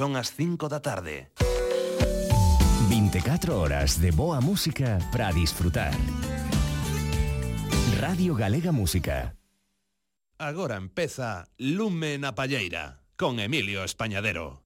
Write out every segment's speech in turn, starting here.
son as 5 da tarde. 24 horas de boa música para disfrutar. Radio Galega Música. Agora empeza Lume na Palleira con Emilio Españadero.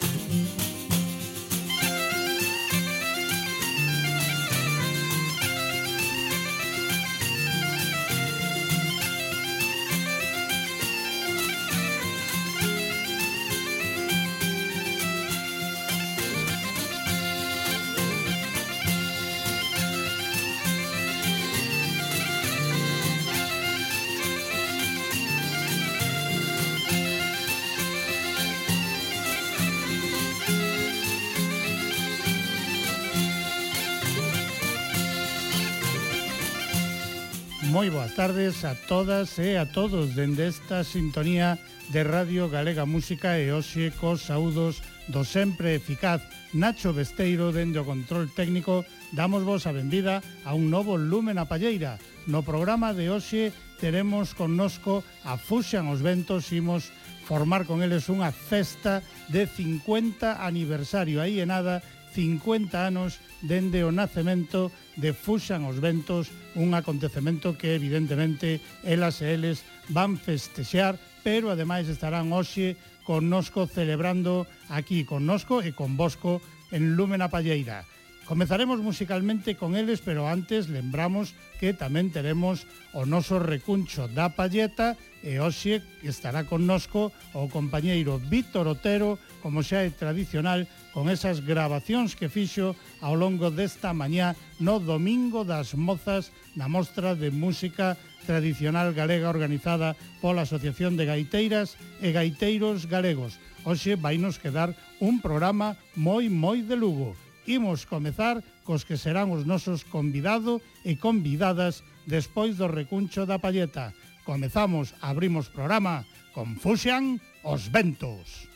Moi boas tardes a todas e a todos dende esta sintonía de Radio Galega Música e hoxe cos saúdos do sempre eficaz Nacho Besteiro dende o control técnico damos vos a benvida a un novo Lumen a Palleira. No programa de hoxe teremos connosco a Fuxan os Ventos imos formar con eles unha festa de 50 aniversario aí e nada 50 anos dende o nacemento de Fuxan os Ventos, un acontecemento que evidentemente elas e eles van festexear, pero ademais estarán hoxe connosco celebrando aquí connosco e con Bosco en Lúmena Palleira. Comezaremos musicalmente con eles, pero antes lembramos que tamén teremos o noso recuncho da palleta e hoxe estará connosco o compañeiro Víctor Otero, como xa é tradicional, con esas grabacións que fixo ao longo desta mañá no Domingo das Mozas na Mostra de Música Tradicional Galega organizada pola Asociación de Gaiteiras e Gaiteiros Galegos. Hoxe vai nos quedar un programa moi moi de Lugo. Imos comezar cos que serán os nosos convidado e convidadas despois do recuncho da palleta. Comezamos, abrimos programa con Fuxian os ventos.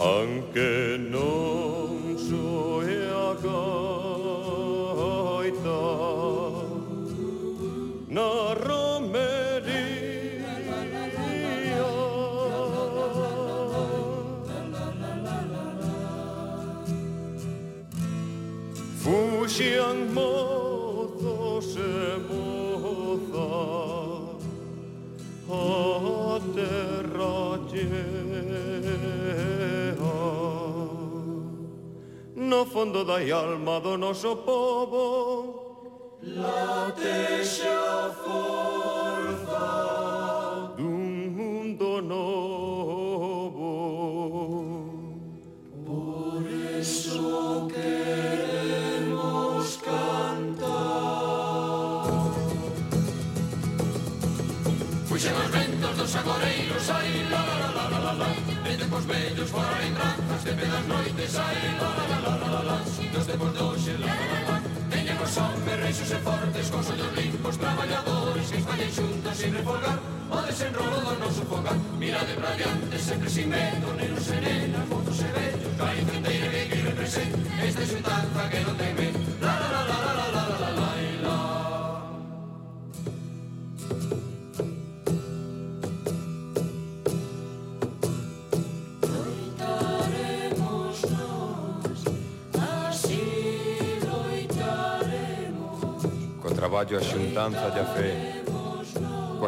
함께 noso povo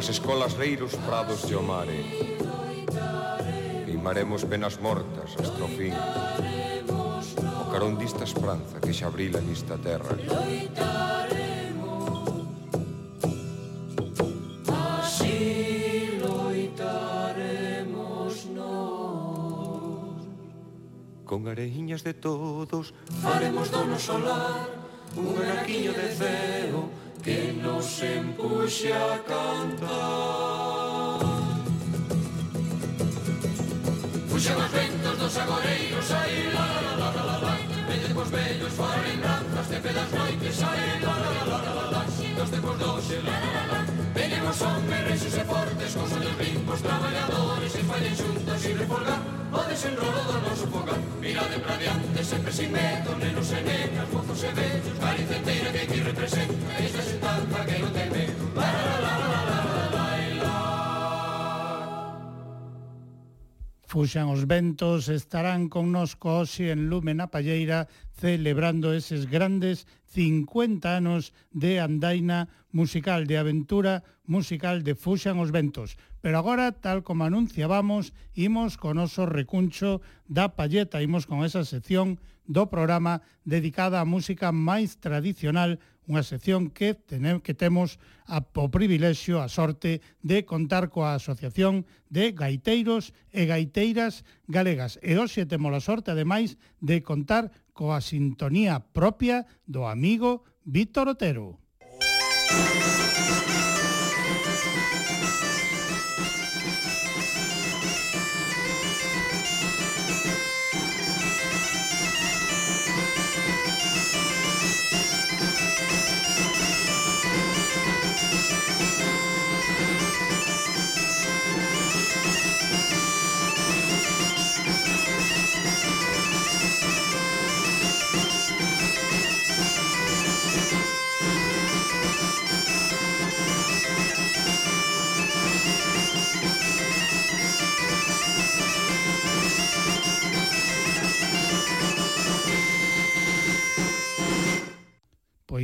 As escolas reiros prados de o mare Limaremos penas mortas hasta o fin O carón dista esperanza que xa brila nista terra. Con areiñas de todos Faremos do noso lar Un anaquiño de ceo nos empuxe a cantar. Puxan os ventos dos agoreiros, ai la la la la la la Venden cos vellos, faren brandas, de pedas noites, ai la la la la la la la Dos tempos doxe, la la la la Venen os homes rexes e fortes, cos ollos limpos, traballadores E fallen xuntos, sin refolgar, o desenrolo do noso fogar Mirade pra diante, sempre sin medo, nenos e nenas, mozos e vellos Galicia inteira que aquí representa, esta xenta Fuxan os ventos, estarán connosco hoxe en Lume na Palleira celebrando eses grandes 50 anos de andaina musical, de aventura musical de Fuxan os ventos. Pero agora, tal como anunciábamos, imos con oso recuncho da palleta, imos con esa sección do programa dedicada á música máis tradicional unha sección que, tenem, que temos a, o privilexio, a sorte de contar coa Asociación de Gaiteiros e Gaiteiras Galegas. E hoxe temos a sorte, ademais, de contar coa sintonía propia do amigo Víctor Otero. Música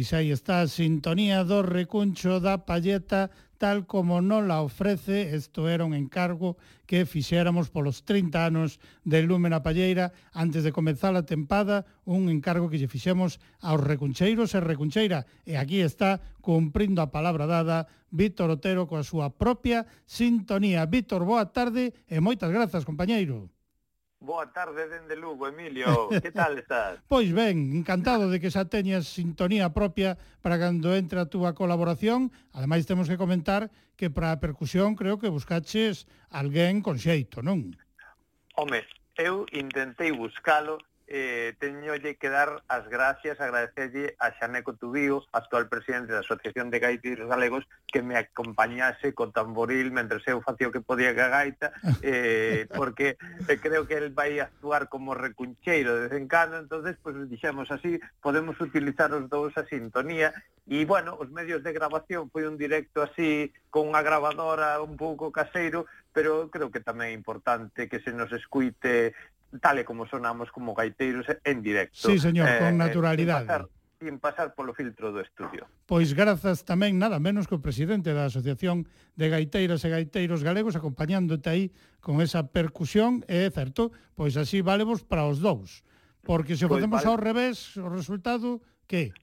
Pois aí está a sintonía do recuncho da palleta tal como non la ofrece, isto era un encargo que fixéramos polos 30 anos de Lume na Palleira antes de comenzar a tempada, un encargo que lle fixemos aos recuncheiros e recuncheira. E aquí está, cumprindo a palabra dada, Víctor Otero coa súa propia sintonía. Víctor, boa tarde e moitas grazas, compañeiro. Boa tarde dende Lugo, Emilio. Que tal estás? pois ben, encantado de que xa teñas sintonía propia para cando entre a túa colaboración. Ademais, temos que comentar que para a percusión creo que buscaches alguén con xeito, non? Home, eu intentei buscalo, eh, teñolle que dar as gracias, agradecerlle a Xaneco Tubío, actual presidente da Asociación de Gaiteiros Galegos, que me acompañase co tamboril mentre eu facía o que podía que a gaita, eh, porque eh, creo que el vai actuar como recuncheiro de vez en cando, entonces pues, dixemos así, podemos utilizar os dous a sintonía, e bueno, os medios de grabación foi un directo así, con unha grabadora un pouco caseiro, pero creo que tamén é importante que se nos escuite tal e como sonamos como gaiteiros en directo. Sí, señor, eh, con naturalidade. Sin pasar, sin pasar polo filtro do estudio. Pois grazas tamén nada menos que o presidente da Asociación de Gaiteiras e Gaiteiros Galegos acompañándote aí con esa percusión, é certo, pois así valemos para os dous. Porque se o pois facemos vale. ao revés, o resultado que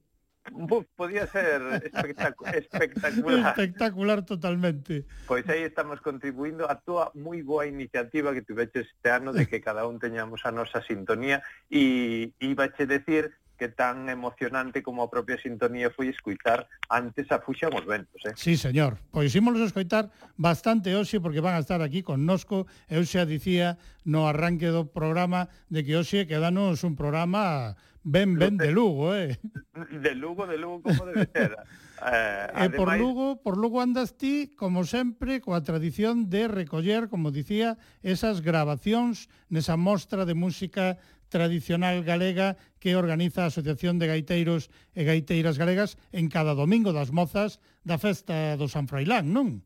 Buf, podía ser espectacu espectacular. espectacular totalmente. Pois aí estamos contribuindo a túa moi boa iniciativa que tuveches este ano de que cada un teñamos a nosa sintonía e ibache decir que tan emocionante como a propia sintonía foi escoitar antes a Fuxa os Ventos. Eh? Sí, señor. Pois ímonos escoitar bastante hoxe porque van a estar aquí connosco. Eu xa dicía no arranque do programa de que hoxe quedanos un programa Ben, ben de Lugo, eh. De Lugo, de Lugo, como debe ser. Eh. E por Lugo, por Lugo andas ti, como sempre, coa tradición de recoller, como dicía, esas grabacións nesa mostra de música tradicional galega que organiza a Asociación de Gaiteiros e Gaiteiras Galegas en cada domingo das mozas da festa do San Froilán, non?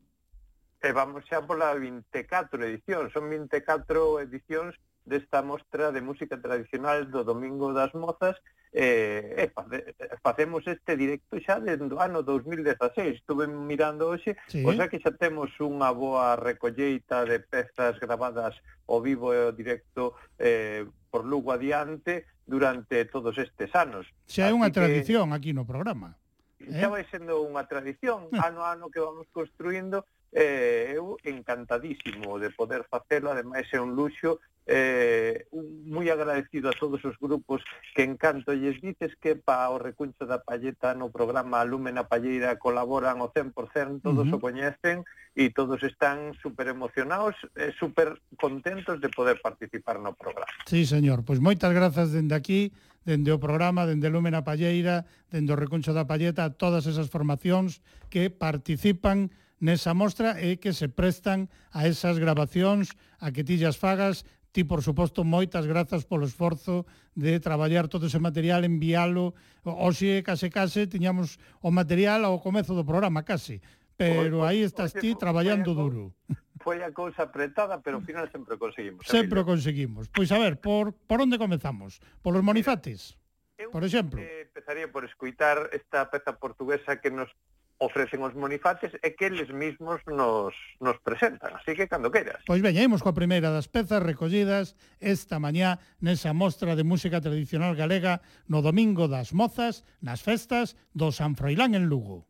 E vamos xa pola 24 edición, son 24 edicións desta mostra de música tradicional do Domingo das Mozas eh, eh, facemos este directo xa dentro do ano 2016 estuve mirando hoxe sí. o xa que xa temos unha boa recolleita de pezas grabadas ao vivo e ao directo eh, por Lugo adiante durante todos estes anos xa é unha tradición aquí no programa eh? xa vai sendo unha tradición eh. ano a ano que vamos construindo eh, eu encantadísimo de poder facelo, ademais é un luxo eh, moi agradecido a todos os grupos que encanto lles dices que pa o recuncho da palleta no programa Lúmena Palleira colaboran o 100%, todos uh -huh. o coñecen e todos están super emocionados e eh, super contentos de poder participar no programa. Sí, señor, pois moitas grazas dende aquí, dende o programa, dende Lúmena Palleira, dende o recuncho da palleta a todas esas formacións que participan nesa mostra e que se prestan a esas grabacións, a que ti as fagas Ti, por suposto, moitas grazas polo esforzo de traballar todo ese material, enviálo. Oxe, case, case, tiñamos o material ao comezo do programa, case. Pero aí estás ti traballando duro. Foi a cousa apretada, pero ao final sempre conseguimos. Sempre o conseguimos. Pois a ver, por, por onde comezamos? Polos monizates? monifates, por exemplo. Eh, empezaría por escuitar esta peza portuguesa que nos ofrecen os monifaces e que eles mismos nos, nos presentan. Así que, cando queiras. Pois veñemos coa primeira das pezas recollidas esta mañá nesa mostra de música tradicional galega no Domingo das Mozas nas festas do San Froilán en Lugo.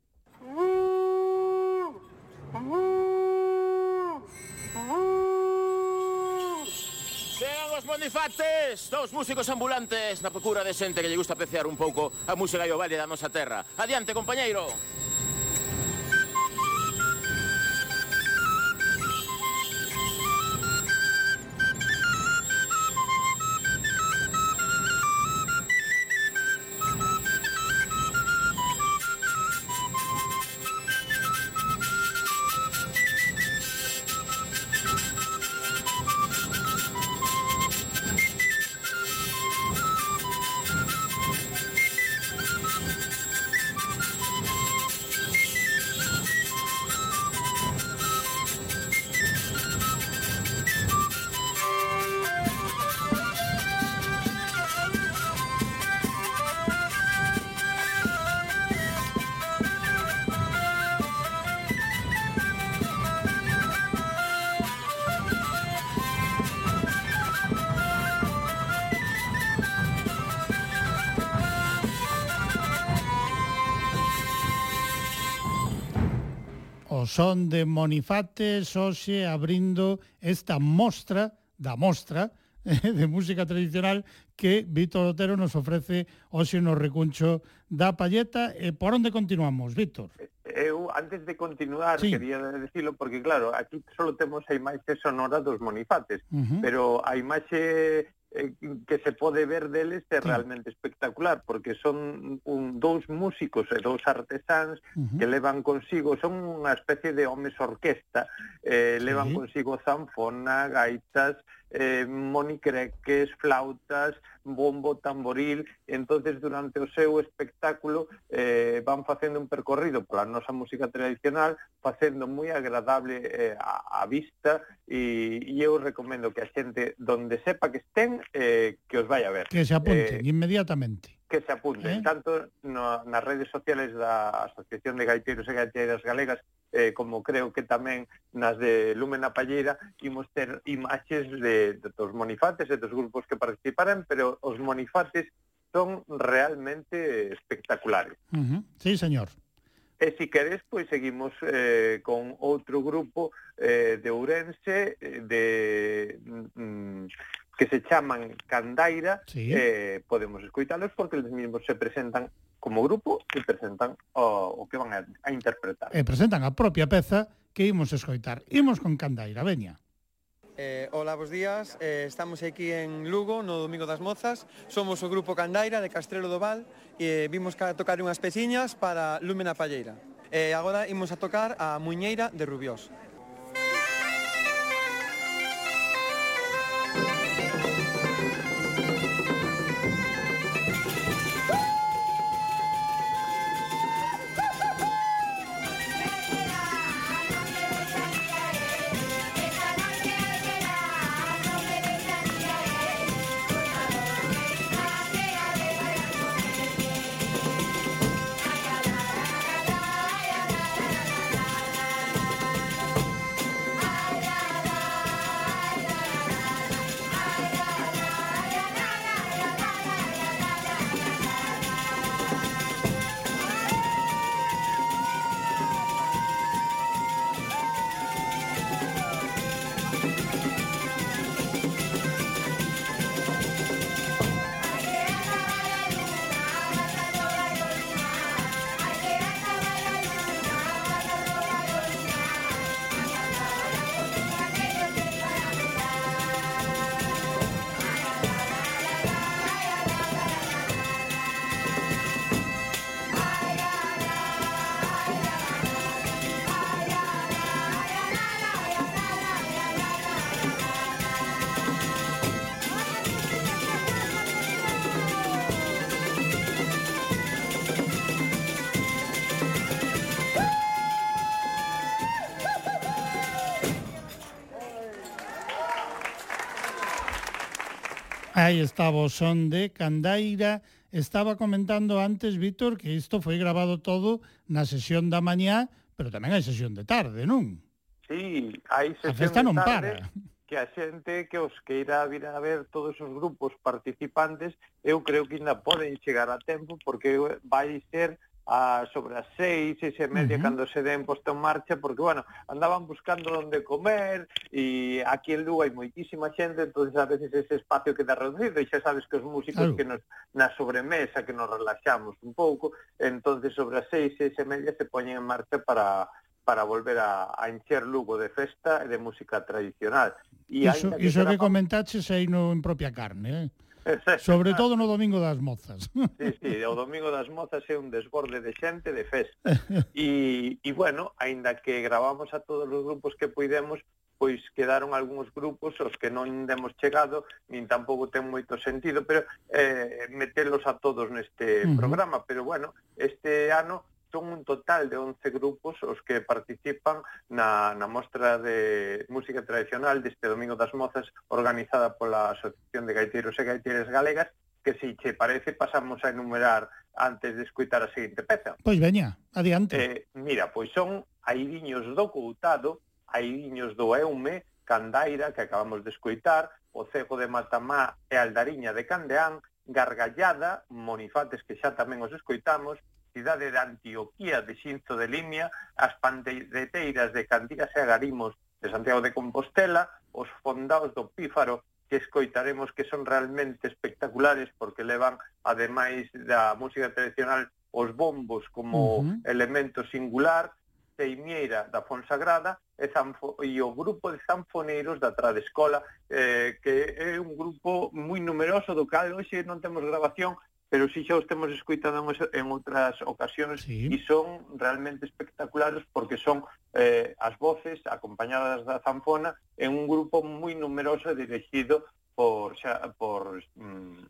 Os Bonifates, dous músicos ambulantes na procura de xente que lle gusta pecear un pouco a música e o baile da nosa terra. Adiante, compañeiro. Son de Monifates, hoxe, abrindo esta mostra da mostra de música tradicional que Víctor Otero nos ofrece hoxe no recuncho da Palleta. E por onde continuamos, Víctor? Eh, eu, antes de continuar, sí. quería decirlo, porque claro, aquí só temos a imaxe sonora dos Monifates, uh -huh. pero a imaxe eh, que se pode ver deles é realmente espectacular, porque son un, dous músicos e dous artesáns uh -huh. que levan consigo, son unha especie de homes orquesta, eh, levan sí. consigo zanfona, gaitas, eh, monicreques, flautas, bombo, tamboril, entonces durante o seu espectáculo eh, van facendo un percorrido pola nosa música tradicional, facendo moi agradable eh, a, a vista e, e eu recomendo que a xente donde sepa que estén eh, que os vai a ver. Que se apunten eh, inmediatamente que se apunten, eh? tanto no, nas redes sociales da Asociación de Gaiteiros e Gaiteiras Galegas, eh, como creo que tamén nas de Lumen na Palleira, imos ter imaxes de, de, dos monifates e dos grupos que participaran, pero os monifates son realmente espectaculares. Uh -huh. Sí, señor. E si queres, pois seguimos eh, con outro grupo eh, de Ourense eh, de mm, que se chaman Candaira, sí. eh, podemos escoitalos porque eles mesmos se presentan como grupo e presentan o, o que van a, a interpretar. E presentan a propia peza que imos escoitar. Imos con Candaira, veña. Eh, hola, bos días. Eh, estamos aquí en Lugo, no Domingo das Mozas. Somos o grupo Candaira de Castrelo do Val e eh, vimos ca tocar unhas peciñas para Lúmena Palleira. Eh, agora imos a tocar a Muñeira de Rubiós. Aí estaba o son de Candaira. Estaba comentando antes, Víctor, que isto foi grabado todo na sesión da mañá, pero tamén hai sesión de tarde, non? Sí, hai sesión a festa non de tarde. para que a xente que os queira vir a ver todos os grupos participantes, eu creo que ainda poden chegar a tempo porque vai ser a sobre as seis, seis e media, uh -huh. cando se den posta en marcha, porque, bueno, andaban buscando onde comer, e aquí en Lugo hai moitísima xente, entonces a veces ese espacio queda reducido, e xa sabes que os músicos claro. que nos, na sobremesa, que nos relaxamos un pouco, entonces sobre as seis, seis e media se poñen en marcha para para volver a, a encher Lugo de festa e de música tradicional. E iso, iso que, que comentaches aí no, en propia carne, eh? Sobre todo no domingo das mozas. Sí, sí, o domingo das mozas é un desborde de xente de festa. E, e bueno, aínda que gravamos a todos os grupos que puidemos, pois quedaron algúns grupos os que non demos chegado, nin tampouco ten moito sentido, pero eh, metelos a todos neste uh -huh. programa. Pero bueno, este ano son un total de 11 grupos os que participan na, na mostra de música tradicional deste Domingo das Mozas organizada pola Asociación de Gaiteiros e Gaiteiras Galegas que si che parece pasamos a enumerar antes de escutar a seguinte peza. Pois veña, adiante. Eh, mira, pois son Airiños do Coutado, Airiños do Eume, Candaira, que acabamos de escutar, O Cego de Matamá e Aldariña de Candeán, Gargallada, Monifates, que xa tamén os escoitamos, cidade de Antioquía de Xinzo de Limia, as pandeireteiras de Cantigas e Agarimos de Santiago de Compostela, os fondaos do Pífaro que escoitaremos que son realmente espectaculares porque levan, ademais da música tradicional, os bombos como uh -huh. elemento singular, Teimieira da Fonsagrada e, Zanfo, e o grupo de zanfoneiros da Tradescola, eh, que é un grupo moi numeroso do cal hoxe non temos grabación, pero si xa os temos escoitado en outras ocasións sí. e son realmente espectaculares porque son eh, as voces acompañadas da zanfona en un grupo moi numeroso dirigido por xa, por mm,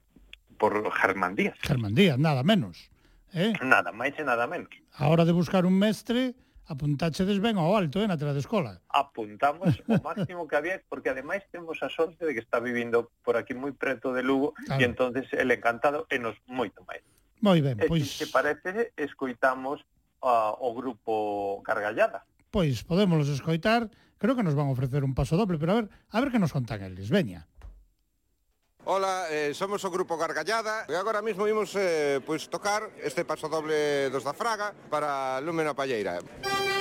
por Germán Díaz. Germán Díaz, nada menos. Eh? Nada máis e nada menos. A hora de buscar un mestre, apuntáchedes ben ao alto, eh, na tela de escola. Apuntamos o máximo que había, porque ademais temos a sorte de que está vivindo por aquí moi preto de Lugo, claro. e entonces el encantado e nos moito máis. Moi ben, e, pois... Se parece, escoitamos uh, o grupo Cargallada. Pois, podémolos escoitar, creo que nos van a ofrecer un paso doble, pero a ver, a ver que nos contan eles, veña. Ola, eh, somos o Grupo Gargallada e agora mesmo imos eh, pois, tocar este paso doble dos da Fraga para Lúmena Palleira. Música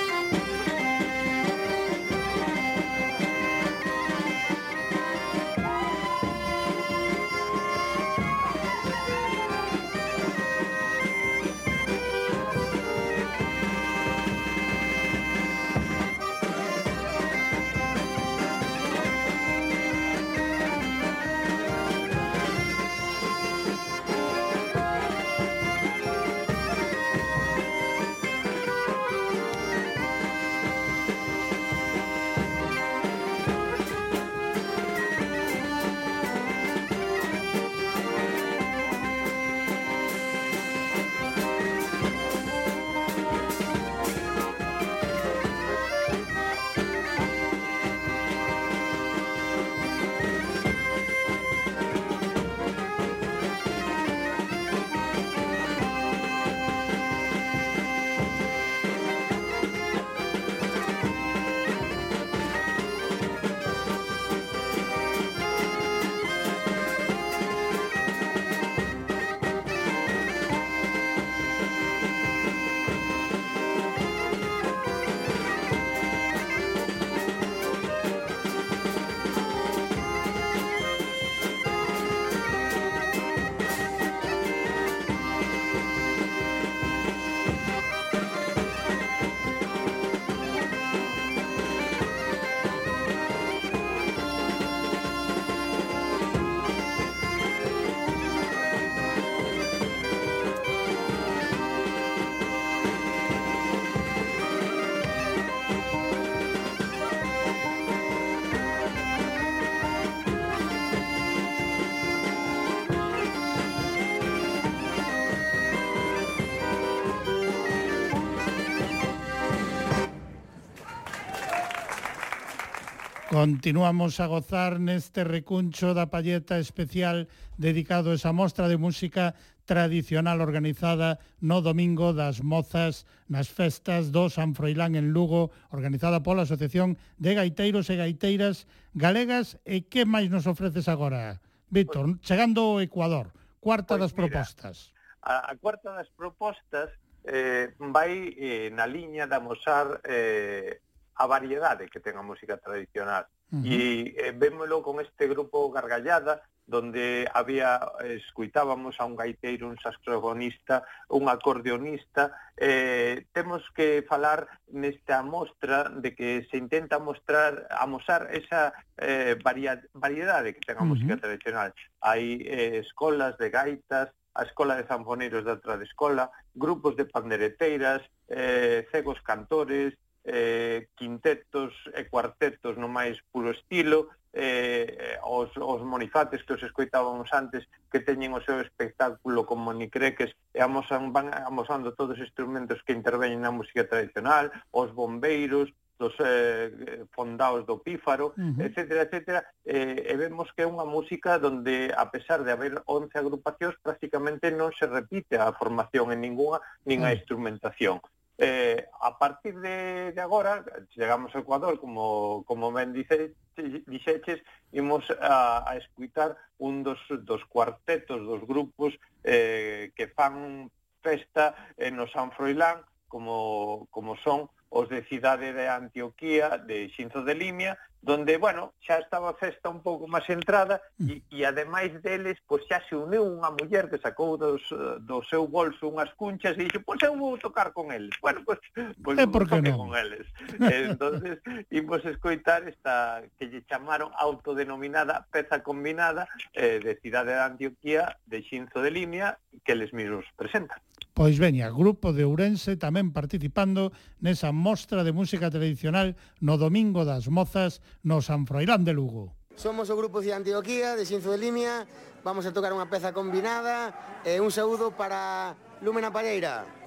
Continuamos a gozar neste recuncho da palleta especial dedicado a esa mostra de música tradicional organizada no Domingo das Mozas nas festas do San Froilán en Lugo, organizada pola Asociación de Gaiteiros e Gaiteiras Galegas. E que máis nos ofreces agora, Víctor? Pois- chegando ao Ecuador, cuarta pois, das propostas. Mira, a, a cuarta das propostas eh, vai eh, na liña de amosar eh, a variedade que ten a música tradicional. Uh -huh. E eh, vémolo con este grupo Gargallada, donde había eh, escuitábamos a un gaiteiro, un saxofonista, un acordeonista, eh, temos que falar nesta mostra de que se intenta mostrar, amosar esa eh, varia, variedade que ten a música uh -huh. tradicional. Hai eh, escolas de gaitas, a Escola de Zanfoneiros da outra escola, grupos de pandereteiras, eh, cegos cantores, eh, quintetos e cuartetos no máis puro estilo, eh, os, os monifates que os escoitábamos antes que teñen o seu espectáculo con monicreques e amosan, van amosando todos os instrumentos que interveñen na música tradicional, os bombeiros, dos eh, fondaos do pífaro, uh -huh. etcétera, etcétera, eh, e vemos que é unha música donde, a pesar de haber 11 agrupacións, prácticamente non se repite a formación en ninguna, nin a mm. instrumentación. Eh, a partir de, de agora, chegamos ao Ecuador, como, como ben dice, dixeches, imos a, a escuitar un dos, dos cuartetos, dos grupos eh, que fan festa eh, no San Froilán, como, como son os de Cidade de Antioquía, de Xinzo de Limia, donde, bueno, xa estaba a festa un pouco máis entrada mm. e, e ademais deles, pois xa se uniu unha muller que sacou dos, do seu bolso unhas cunchas e dixo, pois eu vou tocar con eles. Bueno, pois, pois eh, por que non? con eles. entonces imos escoitar esta que lle chamaron autodenominada peza combinada eh, de Cidade de Antioquía de Xinzo de Limia que les mismos presentan. Pois veña, grupo de Ourense tamén participando nesa mostra de música tradicional no Domingo das Mozas no San Froilán de Lugo. Somos o grupo de Antioquía de Xinzo de Limia, vamos a tocar unha peza combinada e eh, un saúdo para Lúmena Pareira.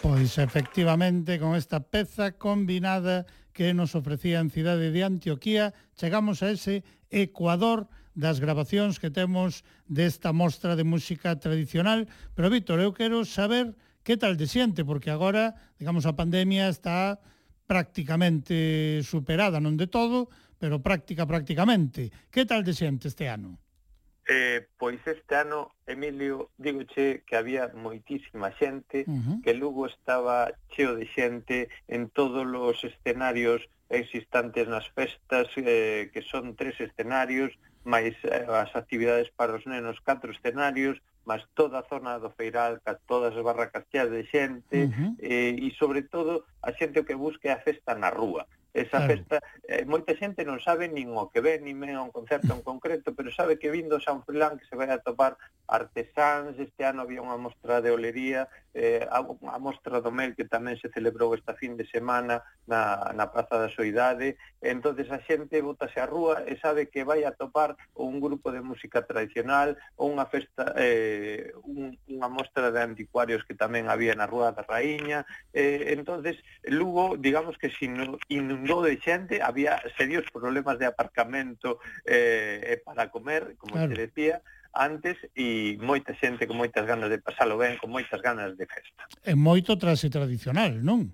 Pois efectivamente, con esta peza combinada que nos ofrecía en cidade de Antioquía, chegamos a ese Ecuador das grabacións que temos desta mostra de música tradicional. Pero, Víctor, eu quero saber que tal te siente, porque agora, digamos, a pandemia está prácticamente superada, non de todo, pero práctica prácticamente. Que tal te siente este ano? Eh, pois este ano, Emilio, digoche que había moitísima xente, uh -huh. que Lugo estaba cheo de xente en todos os escenarios existentes nas festas, eh, que son tres escenarios, máis eh, as actividades para os nenos, catro escenarios, máis toda a zona do Feiral, ca todas as barracas cheas de xente, uh -huh. eh, e sobre todo a xente que busque a festa na rúa. Esa claro. festa, eh, moita xente non sabe nin o que ve, nin mesmo un concerto en concreto, pero sabe que vindo San Frilán que se vai a topar artesáns, este ano había unha mostra de olería, eh, a, a mostra do Mel que tamén se celebrou esta fin de semana na, na Praza da Soidade entonces a xente botase a rúa e sabe que vai a topar un grupo de música tradicional ou unha festa eh, un, unha mostra de anticuarios que tamén había na Rúa da Raíña eh, entonces Lugo digamos que se inundou de xente había serios problemas de aparcamento eh, para comer, como claro. se decía antes e moita xente con moitas ganas de pasalo ben, con moitas ganas de festa. É moito traxe tradicional, non?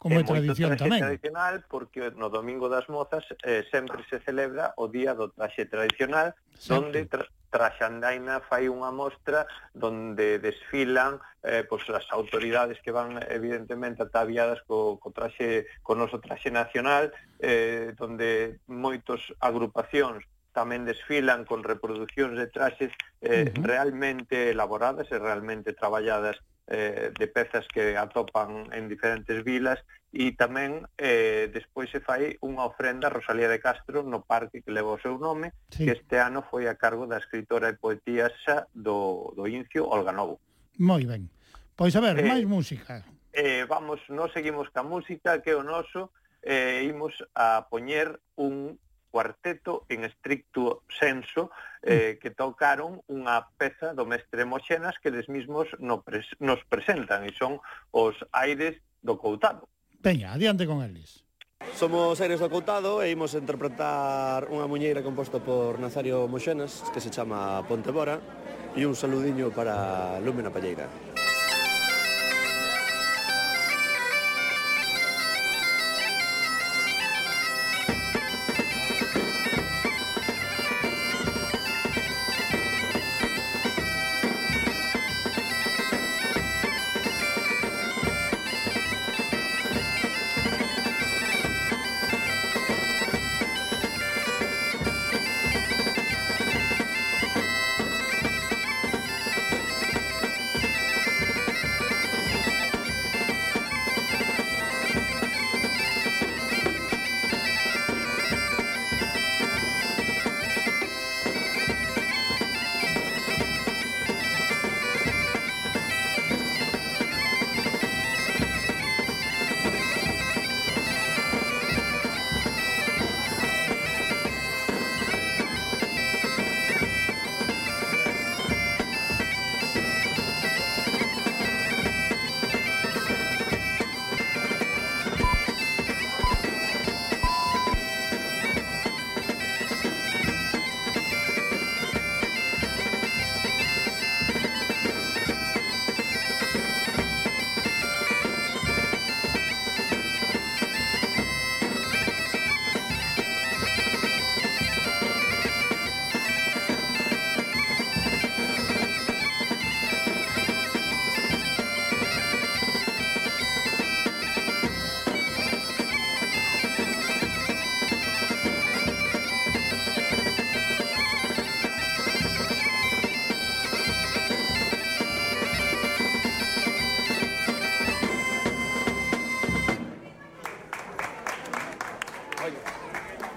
Como é, é tradición moito traxe tamén. tradicional porque no Domingo das Mozas eh, sempre se celebra o Día do Traxe Tradicional, sempre. donde tra Traxandaina fai unha mostra donde desfilan eh, pois as autoridades que van evidentemente ataviadas co, co traxe co noso traxe nacional, eh, donde moitos agrupacións tamén desfilan con reproduccións de traxes eh, uh -huh. realmente elaboradas e realmente traballadas eh, de pezas que atopan en diferentes vilas e tamén eh, despois se fai unha ofrenda a Rosalía de Castro no parque que leva o seu nome, sí. que este ano foi a cargo da escritora e poetisa do, do Incio Olga Novo. Moi ben. Pois a ver, eh, máis música. Eh, vamos, non seguimos ca música que o noso, eh, imos a poñer un cuarteto en estricto senso mm. eh, que tocaron unha peza do mestre Moxenas que les mismos no pres, nos presentan e son os aires do Coutado. Peña, adiante con eles. Somos Aires do Coutado e imos interpretar unha muñeira composta por Nazario Moxenas que se chama Pontebora e un saludiño para Lúmena Palleira.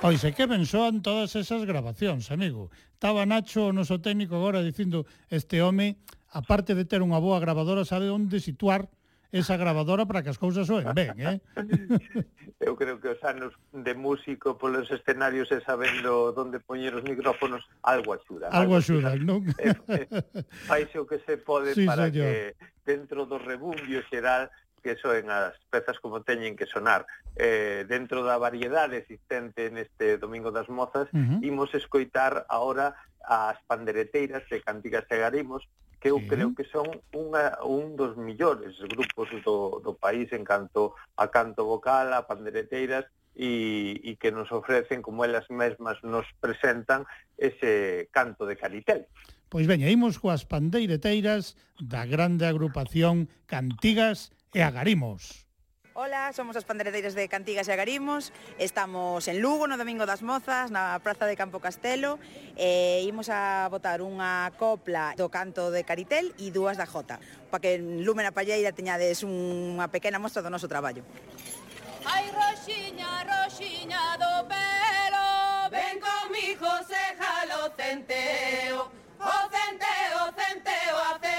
Oise, que ben soan todas esas grabacións, amigo. Estaba Nacho, o noso técnico, agora dicindo este home, aparte de ter unha boa grabadora, sabe onde situar esa grabadora para que as cousas soen ben, eh? Eu creo que os anos de músico polos escenarios e sabendo onde poñer os micrófonos algo axuda. Algo, algo axuda, non? Faise o que se pode sí, para señor. que dentro do rebumbio xeral que soen as pezas como teñen que sonar. Eh, dentro da variedade existente neste Domingo das Mozas, uh -huh. imos escoitar agora as pandereteiras e cantigas e garimos, que eu sí. creo que son unha, un dos millores grupos do, do país en canto a canto vocal, a pandereteiras, e, e que nos ofrecen, como elas mesmas nos presentan, ese canto de caritel. Pois veña, imos coas pandeireteiras da grande agrupación Cantigas e Agarimos. Ola, somos as pandereteiras de Cantigas e Agarimos. Estamos en Lugo, no Domingo das Mozas Na Praza de Campo Castelo E imos a votar unha copla do canto de Caritel E dúas da Jota Para que en Lumen a Palleira teñades unha pequena mostra do noso traballo. Ai, roxiña, roxiña do pelo. Ven comigo, se jalo centeo. O centeo, centeo, a centeo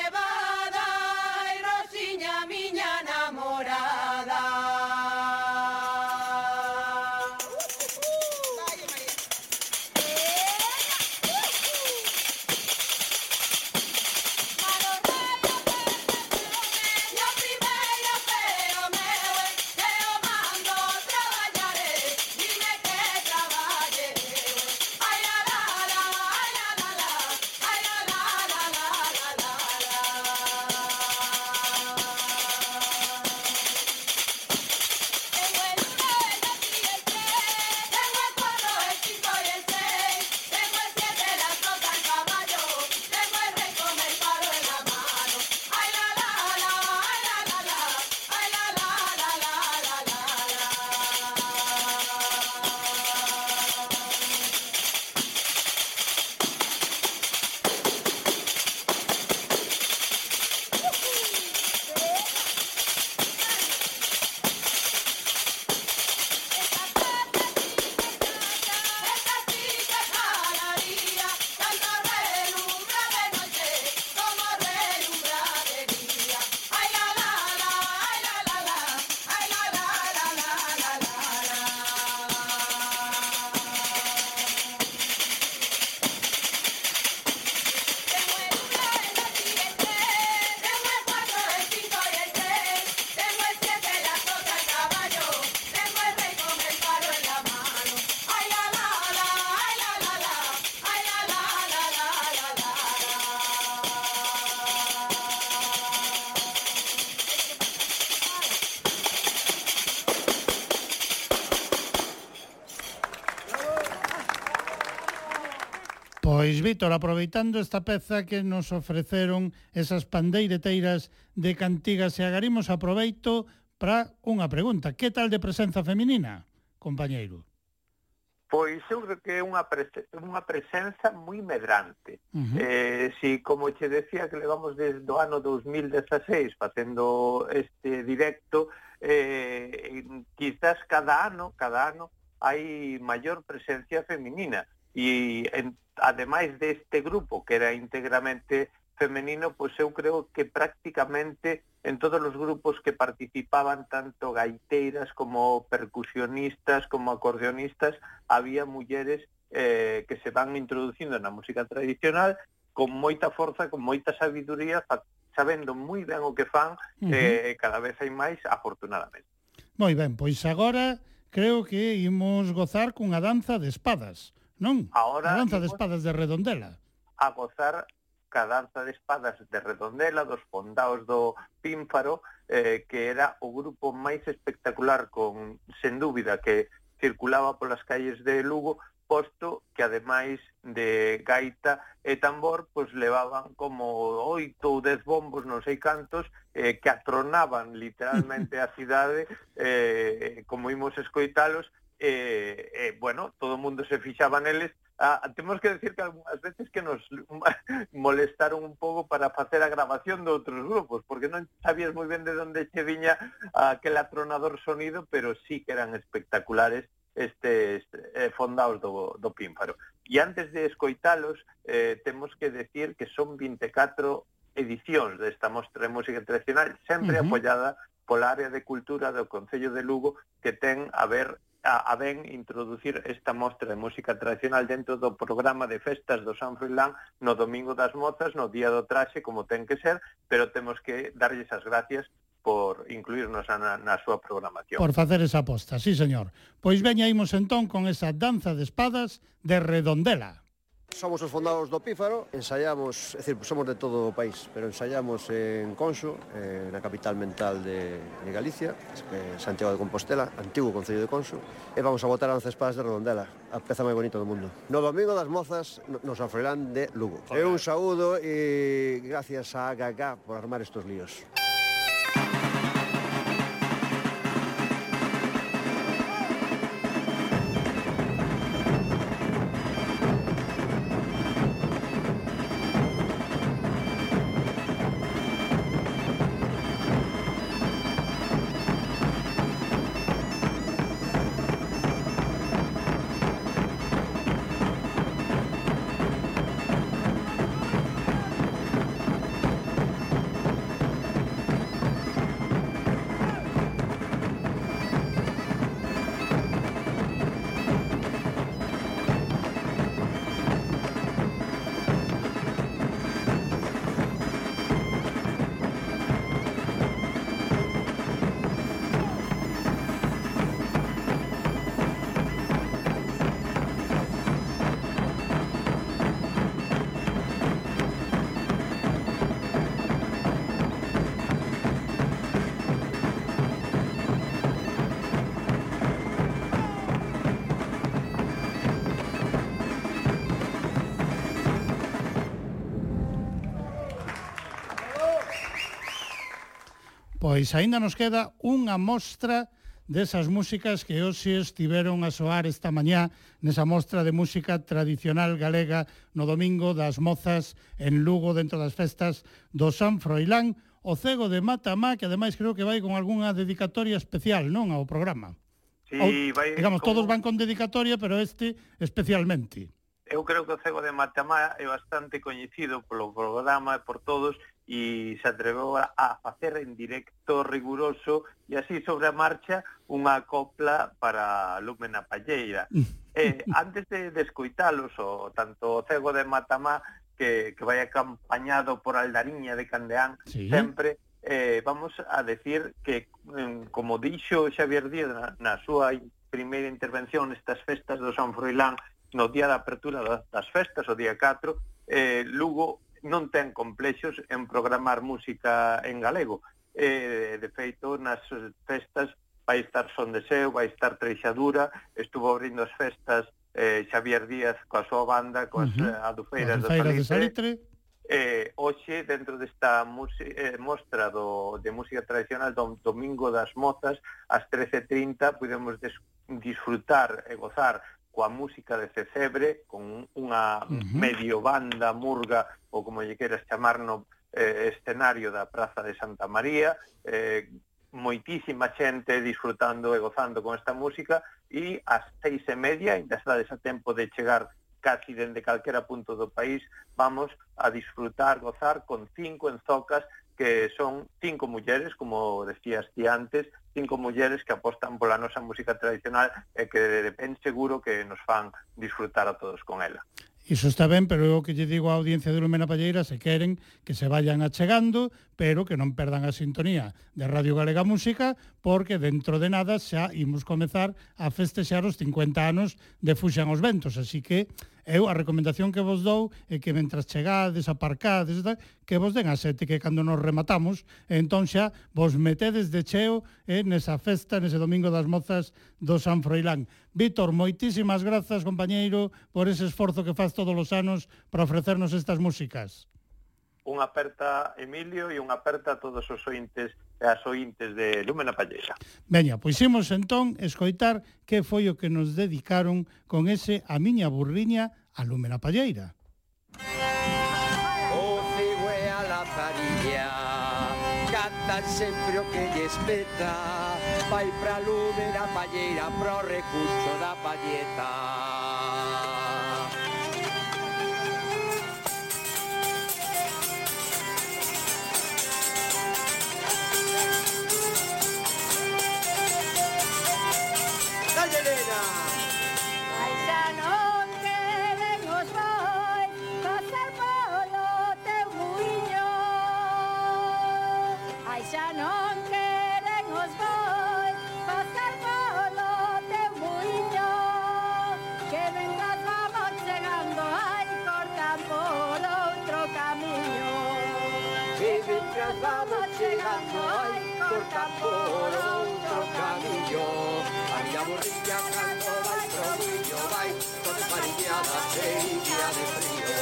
Pois, Víctor, aproveitando esta peza que nos ofreceron esas pandeireteiras de cantigas e agarimos, aproveito para unha pregunta. Que tal de presenza feminina, compañeiro? Pois eu creo que é unha, prese unha presenza moi medrante. Uh -huh. eh, si, como che decía, que levamos desde o ano 2016 facendo este directo, eh, quizás cada ano, cada ano, hai maior presencia feminina. E en ademais deste grupo que era íntegramente femenino, pois eu creo que prácticamente en todos os grupos que participaban, tanto gaiteiras como percusionistas, como acordeonistas, había mulleres eh, que se van introducindo na música tradicional con moita forza, con moita sabiduría, sabendo moi ben o que fan, uh -huh. eh, cada vez hai máis, afortunadamente. Moi ben, pois agora creo que imos gozar cunha danza de espadas, Non, Ahora, a danza de espadas de Redondela. A gozar ca danza de espadas de Redondela dos fondaos do Pínfaro, eh, que era o grupo máis espectacular con, sen dúbida, que circulaba polas calles de Lugo, posto que ademais de gaita e tambor, pois levaban como oito ou dez bombos, non sei cantos, eh, que atronaban literalmente a cidade, eh, como imos escoitalos, eh, eh, bueno, todo o mundo se fixaba neles, Ah, temos que decir que algunhas veces que nos molestaron un pouco para facer a grabación de outros grupos, porque non sabías moi ben de onde che viña aquel atronador sonido, pero sí que eran espectaculares estes eh, fondaos do, do Pínfaro. E antes de escoitalos, eh, temos que decir que son 24 edicións desta Mostra de Música Tradicional, sempre uh -huh. apoiada pola área de cultura do Concello de Lugo, que ten a ver a, a ben introducir esta mostra de música tradicional dentro do programa de festas do San Froilán no Domingo das Mozas, no Día do Traxe, como ten que ser, pero temos que darlles as gracias por incluirnos na, na súa programación. Por facer esa aposta, sí, señor. Pois veñaímos entón con esa danza de espadas de Redondela. Somos os fondados do Pífaro, ensaiamos, é dicir, somos de todo o país, pero ensaiamos en Conxo, eh, na capital mental de, de Galicia, eh, Santiago de Compostela, antigo Concello de Conxo, e vamos a votar a Once Espadas de Redondela, a peza máis bonita do mundo. No domingo das mozas nos ofrerán de Lugo. É un saúdo e gracias a AKK por armar estos líos. Pois aínda nos queda unha mostra desas músicas que hoxe estiveron a soar esta mañá nesa mostra de música tradicional galega no domingo das mozas en Lugo dentro das festas do San Froilán, o cego de Matamá, que ademais creo que vai con algunha dedicatoria especial, non, ao programa. Sí, Ou, vai, digamos, como... todos van con dedicatoria, pero este especialmente. Eu creo que o cego de Matamá é bastante coñecido polo programa e por todos, e se atreveu a facer en directo riguroso e así sobre a marcha unha copla para Lumen a Palleira. Mm. Eh, antes de, de escoitalos, o, tanto o cego de Matamá que, que vai acompañado por Aldariña de Candeán sí. sempre, eh, vamos a decir que, mm, como dixo Xavier Díaz na, na súa primeira intervención nestas festas do San Froilán no día da apertura das festas, o día 4, eh, Lugo non ten complexos en programar música en galego. Eh, de feito, nas festas vai estar Son de Seu, vai estar Treixadura, estuvo abrindo as festas eh, Xavier Díaz coa súa banda, coas uh -huh. Eh, adufeiras, do Salitre. De Salitre. Eh, hoxe, dentro desta eh, mostra do, de música tradicional do Domingo das Mozas, ás 13.30 podemos disfrutar e gozar coa música de Cecebre, con unha uh -huh. medio banda murga, ou como lle queras chamar no eh, escenario da Praza de Santa María, eh, moitísima xente disfrutando e gozando con esta música, e ás seis e media, ainda estades a tempo de chegar casi dende calquera punto do país, vamos a disfrutar, gozar con cinco enzocas que son cinco mulleres, como decías ti antes, cinco mulleres que apostan pola nosa música tradicional e que de ben seguro que nos fan disfrutar a todos con ela. Iso está ben, pero eu que lle digo á audiencia de Lumena Palleira se queren que se vayan achegando, pero que non perdan a sintonía de Radio Galega Música, porque dentro de nada xa imos comezar a festexar os 50 anos de Fuxan os Ventos, así que Eu a recomendación que vos dou é que mentras chegades, aparcades, tal, que vos den a sete, que cando nos rematamos, entón xa vos metedes de cheo eh, nesa festa, nese domingo das mozas do San Froilán. Víctor, moitísimas grazas, compañeiro, por ese esforzo que faz todos os anos para ofrecernos estas músicas unha aperta Emilio e unha aperta a todos os ointes e as ointes de Lúmena Palleira. Veña, pois imos entón escoitar que foi o que nos dedicaron con ese A miña burriña a Lúmena Palleira. O cigüe a la parilla Canta sempre o que lle espeta Vai pra Lúmena Palleira Pro recurso da palleta vamos llegando hoy corta por otro camillo. Había burrilla, canto, va y trovillo, va y toda parillada, seilla de frío.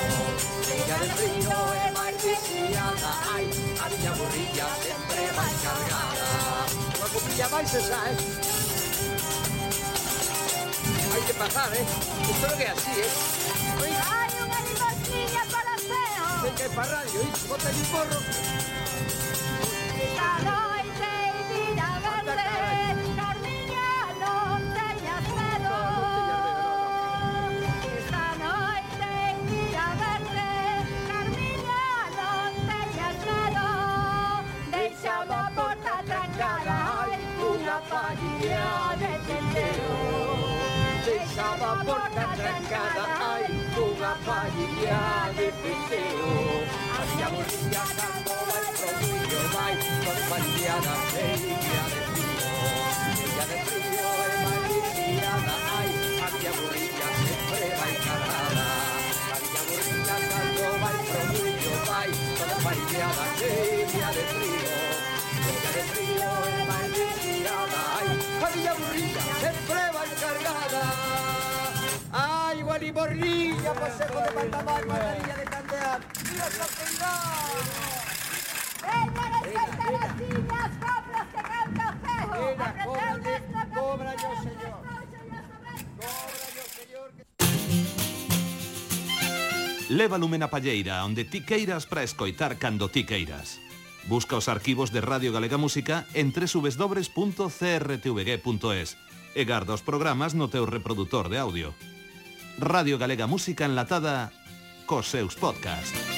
Seilla de frío, ema y viciada, ay, había burrilla, siempre va cargada. La copilla va ¿eh? y se sale. Hay que pasar, ¿eh? Esto que así, ¿eh? ¡Ay, una limosnilla para feo! Hay que ir para radio, ¿eh? ¡Bota el porro! hay una paella de. Hacia Bolivia, Córdoba y Trujillo va con ella de frío. Ella de frío es maliciada, ay, hacia Bolivia siempre va encarada. Hacia Bolivia, Córdoba y Trujillo va con ella de frío. Ella de frío es maliciada, ay, hacia Bolivia siempre va encargada. Giovanni Borlilla, Consejo de Pantamá y Margarilla de Candea. ¡Mira ¡Vengan a cantar las niñas, coplas que canta Fejo! ¡Aprendeu nuestro Cobra yo, señor. Cobra yo, señor. Leva lumen a palleira, onde ti queiras para escoitar cando ti queiras. Busca os arquivos de Radio Galega Música en www.crtvg.es e garda os programas no teu reproductor de audio. Radio Galega Música Enlatada cos seus podcasts.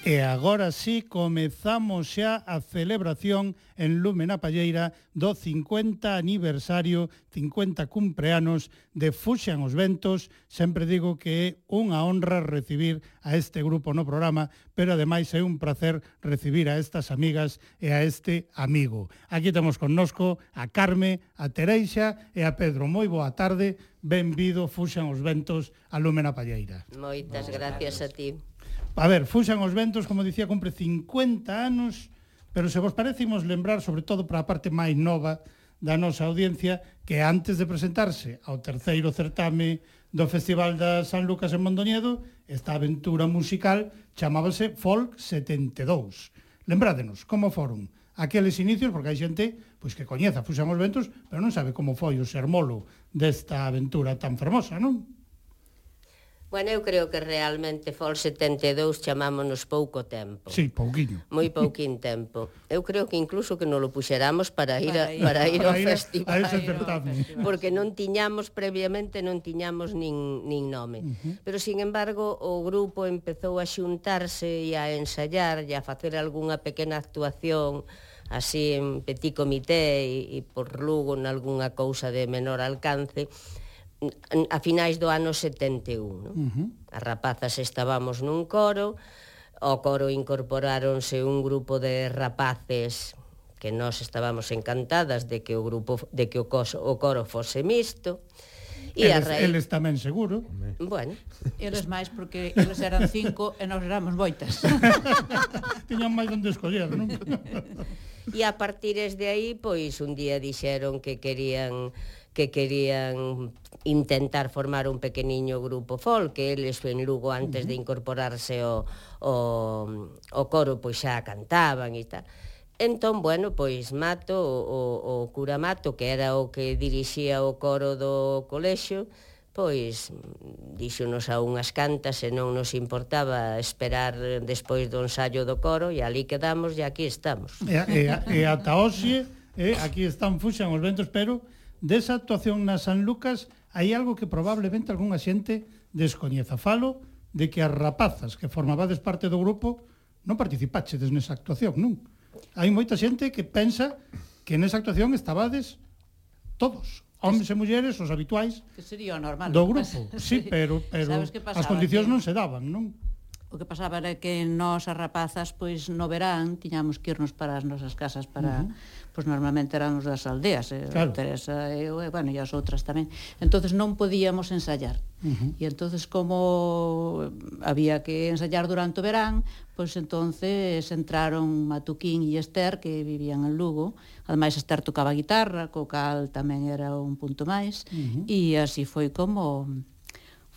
E agora sí comezamos xa a celebración en Lume na Palleira do 50 aniversario, 50 cumpleanos de Fuxan os Ventos. Sempre digo que é unha honra recibir a este grupo no programa, pero ademais é un placer recibir a estas amigas e a este amigo. Aquí temos connosco a Carme, a Tereixa e a Pedro. Moi boa tarde, benvido Fuxan os Ventos a Lume na Palleira. Moitas gracias a ti. A ver, fuxan os ventos, como dicía, cumpre 50 anos, pero se vos parece, imos lembrar, sobre todo para a parte máis nova da nosa audiencia, que antes de presentarse ao terceiro certame do Festival da San Lucas en Mondoñedo, esta aventura musical chamábase Folk 72. Lembrádenos, como foron? aqueles inicios, porque hai xente pois que coñeza Fuxan os Ventos, pero non sabe como foi o sermolo desta aventura tan fermosa, non? Bueno, eu creo que realmente fol 72 chamámonos pouco tempo. Sí, pouquiño. Moi pouquín tempo. Eu creo que incluso que non lo puxeramos para ir, a, para ir, para ir ao festival. A ese certamen. Porque non tiñamos previamente, non tiñamos nin, nin nome. Uh -huh. Pero, sin embargo, o grupo empezou a xuntarse e a ensayar e a facer algunha pequena actuación así en petit comité e, e por Lugo en algunha cousa de menor alcance a finais do ano 71. No? Uh -huh. As rapazas estábamos nun coro, ao coro incorporáronse un grupo de rapaces que nós estábamos encantadas de que o grupo de que o, cos, o coro fose mixto. E eles, raíz... eles tamén seguro. Bueno. Eles máis porque eles eran cinco e nós éramos moitas. Tiñan máis onde escoller, non? e a partir de aí, pois, un día dixeron que querían que querían intentar formar un pequeniño grupo folk, que eles en Lugo antes de incorporarse o, o, o coro pois xa cantaban e tal. Entón, bueno, pois Mato, o, o cura Mato, que era o que dirixía o coro do colexio, pois dixonos a unhas cantas e non nos importaba esperar despois do ensayo do coro e ali quedamos e aquí estamos. E, e, e ata hoxe, eh, aquí están fuxan os ventos, pero desa actuación na San Lucas hai algo que probablemente algunha xente descoñeza. Falo de que as rapazas que formabades parte do grupo non participaxedes nesa actuación, non? Hai moita xente que pensa que nesa actuación estabades todos, homens e mulleres, os habituais que sería o normal do grupo. sí, pero, pero as condicións que... non se daban, non? O que pasaba era que nós as rapazas pois no verán tiñamos que irnos para as nosas casas para uh -huh pois normalmente eran os das aldeas, eh, claro. Teresa e, eh, bueno, e as outras tamén. Entonces non podíamos ensayar. Uh -huh. E entonces como había que ensayar durante o verán, pois entonces entraron Matuquín e Esther que vivían en Lugo. Ademais Esther tocaba guitarra, co cal tamén era un punto máis uh -huh. e así foi como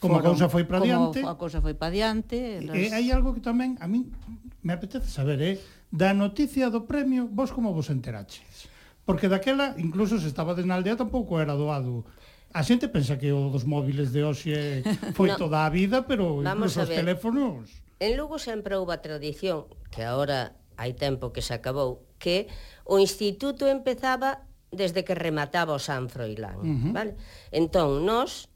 como a cousa foi para diante. Como a cousa foi para diante. E hai algo que tamén a min me apetece saber, eh? Da noticia do premio, vos como vos enteraches? Porque daquela, incluso se estaba na aldea, tampouco era doado A xente pensa que o dos móviles de hoxe foi no. toda a vida, pero Vamos incluso os teléfonos... En Lugo sempre houve a tradición, que agora hai tempo que se acabou, que o instituto empezaba desde que remataba o San Froilán, uh -huh. vale? Entón, nós,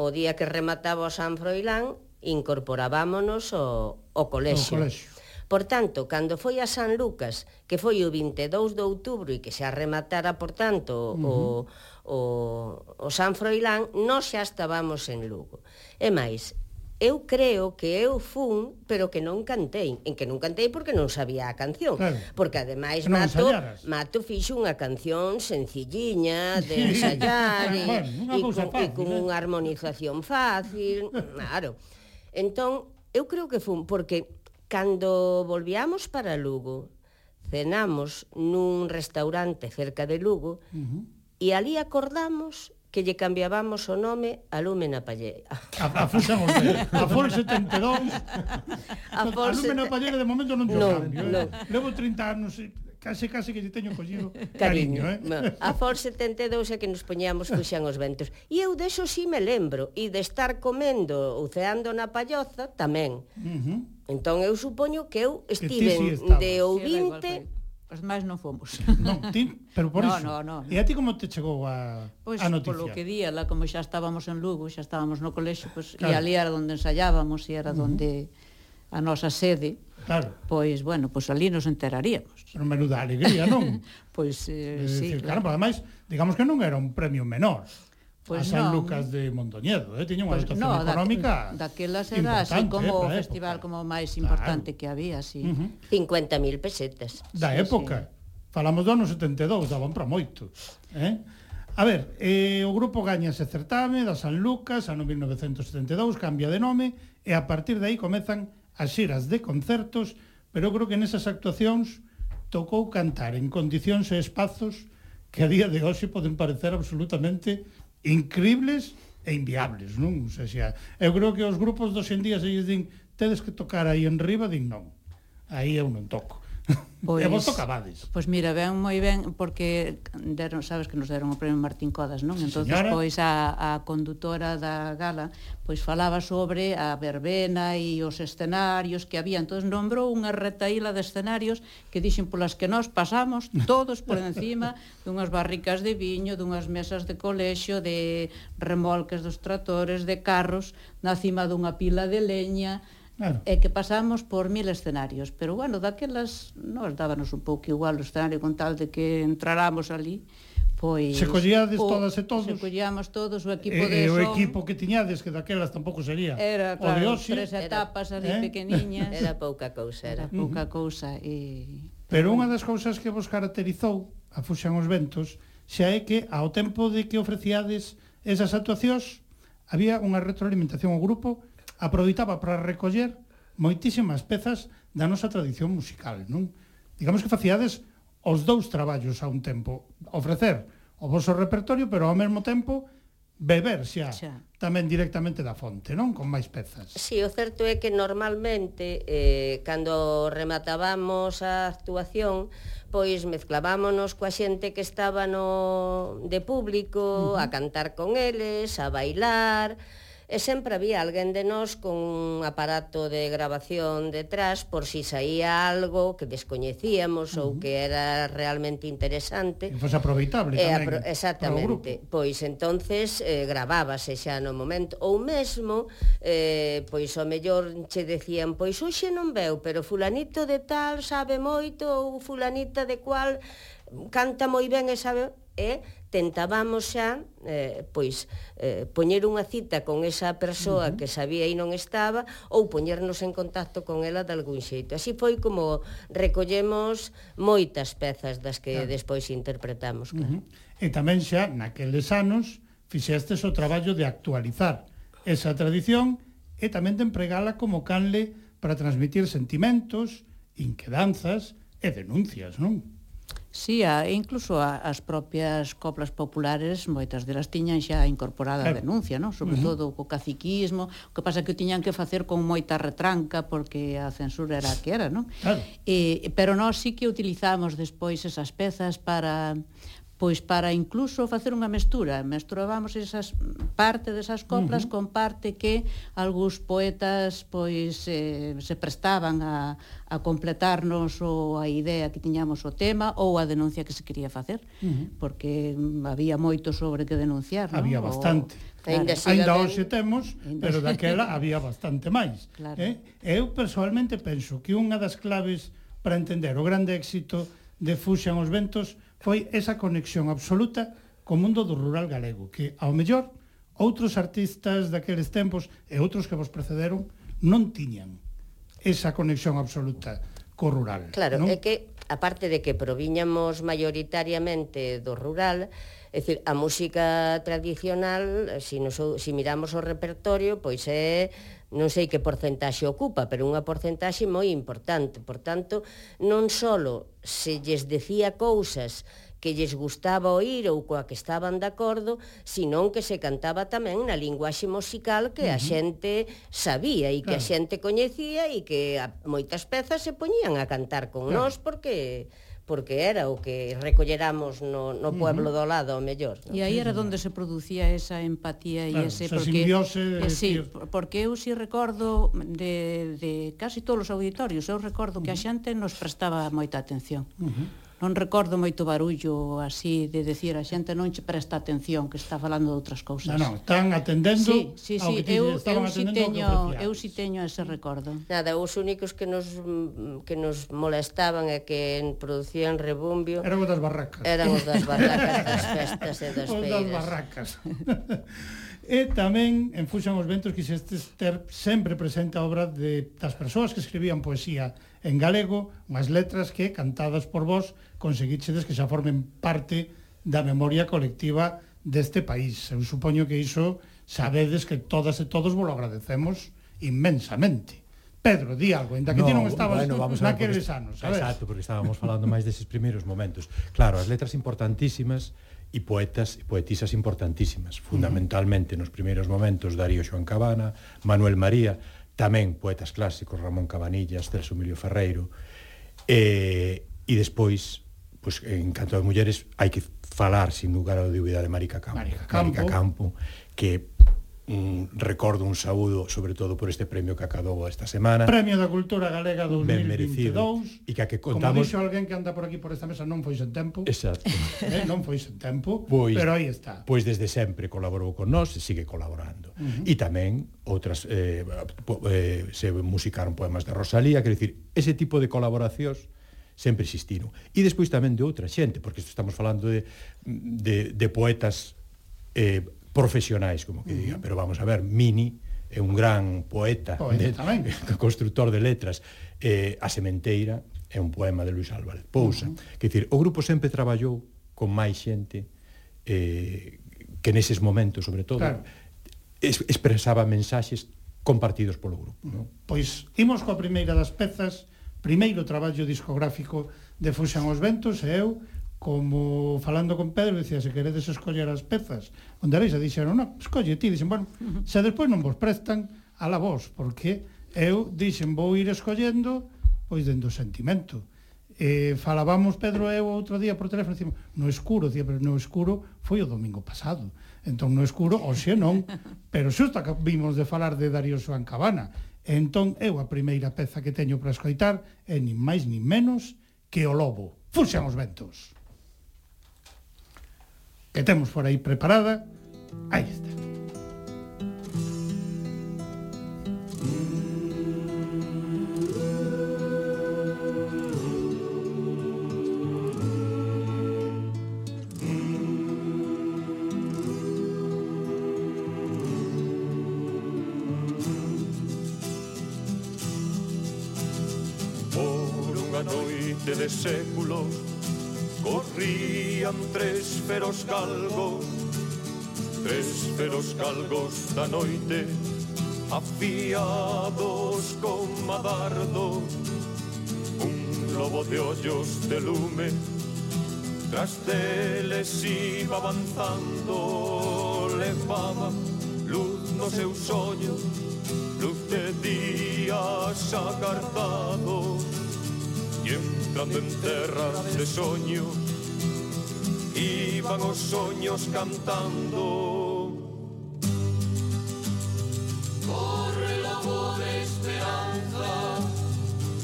o día que remataba o San Froilán, incorporábamos ao, ao colexio. O colexio. Por tanto, cando foi a San Lucas, que foi o 22 de outubro e que se rematara, por tanto, uh -huh. o, o, o San Froilán, nós xa estábamos en Lugo. E máis, eu creo que eu fun, pero que non cantei, en que non cantei porque non sabía a canción, claro. porque ademais Mato, Mato fixo unha canción sencilliña de ensayar e, bueno, e, e con unha armonización fácil, claro. Entón, eu creo que fun porque Cando volvíamos para Lugo, cenamos nun restaurante cerca de Lugo uh -huh. e ali acordamos que lle cambiábamos o nome a Lúmena Pallera. A, a Fol 72. A Fol 72. A, Fol a Lúmena Pallera de momento non te no, cambio. Eh. No. Levo 30 anos case case que lle teño collido cariño, cariño eh? No. A for 72 é que nos poñíamos fuxan os ventos. E eu deso si me lembro, e de estar comendo ou ceando na palloza tamén. Uh -huh. Entón eu supoño que eu estive sí de ouvinte Os máis non fomos. Non, ti, pero por no, iso. No, no, no. E a ti como te chegou a, pois, a noticia? Pois polo que día, la, como xa estábamos en Lugo, xa estábamos no colexo, pois, claro. e ali era onde ensayábamos, e era uh -huh. onde a nosa sede, Claro. Pois, bueno, pois ali nos enteraríamos. Pero menuda alegría, non? pois, eh, de sí, decir, claro. caramba, ademais, digamos que non era un premio menor. Pois a San non. Lucas de Mondoñedo, eh? tiña unha pois, dotación no, económica da, daquelas era así eh, como eh, o festival época. como máis importante claro. que había, sí. Uh -huh. 50.000 pesetas. Da sí, época. Sí. Falamos do ano 72, daban para moito, eh? A ver, eh, o grupo gaña ese certame da San Lucas, ano 1972, cambia de nome, e a partir de aí comezan as xiras de concertos, pero creo que nesas actuacións tocou cantar en condicións e espazos que a día de hoxe poden parecer absolutamente incribles e inviables, non? O sea, xa, eu creo que os grupos dos en día se lles din tedes que tocar aí en riba, din non. Aí eu non toco. Pois, e vos tocabades. Pois mira, ben moi ben porque deron, sabes que nos deron o premio Martín Codas, non? Sí, Entonces, señora. pois a a condutora da gala pois falaba sobre a verbena e os escenarios que había. Entonces nombrou unha retaíla de escenarios que dixen polas que nós pasamos todos por encima dunhas barricas de viño, dunhas mesas de colexio, de remolques dos tratores, de carros, na cima dunha pila de leña, Claro. E que pasamos por mil escenarios. Pero, bueno, daquelas nos dábanos un pouco igual o escenario con tal de que entráramos ali. Pois, se collíades o, todas e todos. Se collíamos todos o equipo e, de son. E o equipo que tiñades, que daquelas tampouco sería. Era, claro, o de Osi, tres etapas ali eh? pequeniñas. Era pouca cousa, era. era pouca uh -huh. cousa. E... Pero unha das cousas que vos caracterizou a Fuxan os Ventos xa é que ao tempo de que ofrecíades esas actuacións había unha retroalimentación ao grupo aproveitaba para recoller moitísimas pezas da nosa tradición musical, non? Digamos que facíades os dous traballos a un tempo, ofrecer o vosso repertorio, pero ao mesmo tempo beber xa, xa tamén directamente da fonte, non? Con máis pezas. Si, sí, o certo é que normalmente eh, cando rematábamos a actuación pois mezclavámonos coa xente que estaba no de público uh -huh. a cantar con eles, a bailar, e sempre había alguén de nós con un aparato de grabación detrás por si saía algo que descoñecíamos uh -huh. ou que era realmente interesante. E fose aproveitable tamén. E apro exactamente. Pois entonces eh, gravábase xa no momento ou mesmo eh, pois o mellor che decían pois hoxe non veu, pero fulanito de tal sabe moito ou fulanita de cual canta moi ben e sabe e eh, tentábamos xa eh, pois eh, poñer unha cita con esa persoa uh -huh. que sabía e non estaba ou poñernos en contacto con ela de algún xeito. Así foi como recollemos moitas pezas das que claro. despois interpretamos. Claro. Uh -huh. E tamén xa naqueles anos fixestes o traballo de actualizar esa tradición e tamén de empregala como canle para transmitir sentimentos, inquedanzas e denuncias, non? Sí, a, incluso a, as propias coplas populares moitas delas tiñan xa incorporada claro. a denuncia, non? Sobre uh -huh. todo co caciquismo, o que pasa que o tiñan que facer con moita retranca porque a censura era a que era, non? Claro. E, pero nós sí que utilizamos despois esas pezas para pois para incluso facer unha mestura, mesturábamos esas parte desas coplas uh -huh. con parte que algúns poetas pois eh, se prestaban a, a completarnos o a idea que tiñamos o tema ou a denuncia que se quería facer, uh -huh. porque mm, había moito sobre que denunciar, non? Había bastante. O, Claro. Ainda, Ainda hoxe temos, pero daquela había bastante máis. Claro. Eh? Eu personalmente penso que unha das claves para entender o grande éxito de Fuxan os Ventos foi esa conexión absoluta co mundo do rural galego, que ao mellor outros artistas daqueles tempos e outros que vos precederon non tiñan esa conexión absoluta co rural. Claro, non? é que aparte de que proviñamos maioritariamente do rural, é dicir, a música tradicional, se si, nos, si miramos o repertorio, pois é non sei que porcentaxe ocupa, pero unha porcentaxe moi importante. Por tanto, non só se lles decía cousas que lles gustaba oír ou coa que estaban de acordo, senón que se cantaba tamén na linguaxe musical que uh -huh. a xente sabía e que claro. a xente coñecía e que a, moitas pezas se poñían a cantar con claro. nós porque porque era o que recolleramos no, no pueblo uh -huh. do lado, ao mellor. E aí era onde se producía esa empatía e claro, ese... porque, simbiose... Eh, sí, porque eu si sí recordo de, de casi todos os auditorios, eu recordo que a xente nos prestaba moita atención. Uh -huh non recordo moito barullo así de decir a xente non che presta atención que está falando de outras cousas. Non, non, están atendendo sí, sí, sí, ao que eu, eu si teño, eu si teño ese recordo. Nada, os únicos que nos que nos molestaban e que producían rebumbio eran os das barracas. Eran os das barracas das festas e das feiras. Os das barracas. e tamén en Fuxan os Ventos quiseste ter sempre presente a obra de das persoas que escribían poesía en galego, unhas letras que cantadas por vos, conseguíchedes que xa formen parte da memoria colectiva deste país. Eu supoño que iso sabedes que todas e todos vos lo agradecemos inmensamente. Pedro, di algo, ainda que no, ti non estabas bueno, vamos naqueles anos, sabes? Exacto, porque estábamos falando máis deses primeiros momentos. Claro, as letras importantísimas e poetas e poetisas importantísimas, fundamentalmente nos primeiros momentos Darío Xoan Cabana, Manuel María, tamén poetas clásicos Ramón Cabanillas, Celso Emilio Ferreiro, e, e despois pues, en canto de mulleres hai que falar sin lugar a dúbida de Marica Campo. Marica Campo, Marica Campo que un recordo un saúdo sobre todo por este premio que acadou esta semana. Premio da Cultura Galega 2022. Ben merecido. E que a que contamos... Como dixo alguén que anda por aquí por esta mesa non foi sen tempo. Exacto. Eh, non foi sen tempo, pois, pero aí está. Pois desde sempre colaborou con nós e sigue colaborando. Uh -huh. E tamén outras eh, po, eh, se musicaron poemas de Rosalía, quer dicir, ese tipo de colaboracións sempre existiron. E despois tamén de outra xente, porque isto estamos falando de, de, de poetas eh, profesionais, como que diga, uh -huh. pero vamos a ver, Mini é un gran poeta, poeta de, tamén. constructor de letras, eh, A Sementeira é un poema de Luis Álvarez Pousa. Uh -huh. Que dicir, o grupo sempre traballou con máis xente eh, que neses momentos, sobre todo, claro. es, expresaba mensaxes compartidos polo grupo. Uh -huh. ¿no? Pois imos coa primeira das pezas primeiro traballo discográfico de Fuxan os Ventos e eu como falando con Pedro, dicía, se queredes escoller as pezas, onde erais, e dixeron, non, escolle ti, dixen, bueno, se despois non vos prestan, a la vos, porque eu, dixen, vou ir escollendo, pois, dendo sentimento. Eh, falábamos Pedro e eu outro día por teléfono, dicimos, no escuro, dicía, pero no escuro foi o domingo pasado. Entón, no escuro, oxe non, pero xusto que vimos de falar de Darío Suan Cabana, E entón eu a primeira peza que teño para escoitar é nin máis nin menos que o lobo. Fuxan os ventos. Que temos por aí preparada. Aí está. noite de séculos Corrían tres feros galgos Tres feros galgos da noite Afiados con madardos Un lobo de ollos de lume Tras deles iba avanzando Levaba luz nos seus ollos Luz de días acartados E en cando en terra de soños iban os soños cantando. Corre lobo de esperanza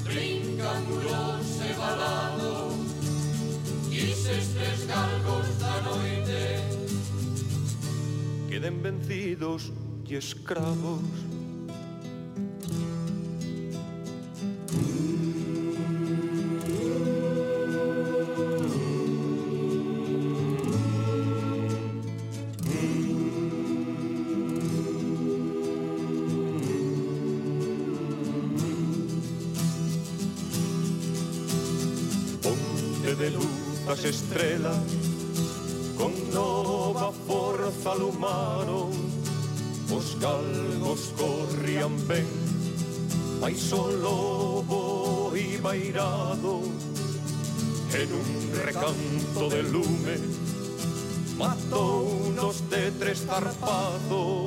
brincan muros e balado quises tres galgos da noite queden vencidos e escravos Mais o lobo irado En un recanto de lume. Matou unos de tres zarpazos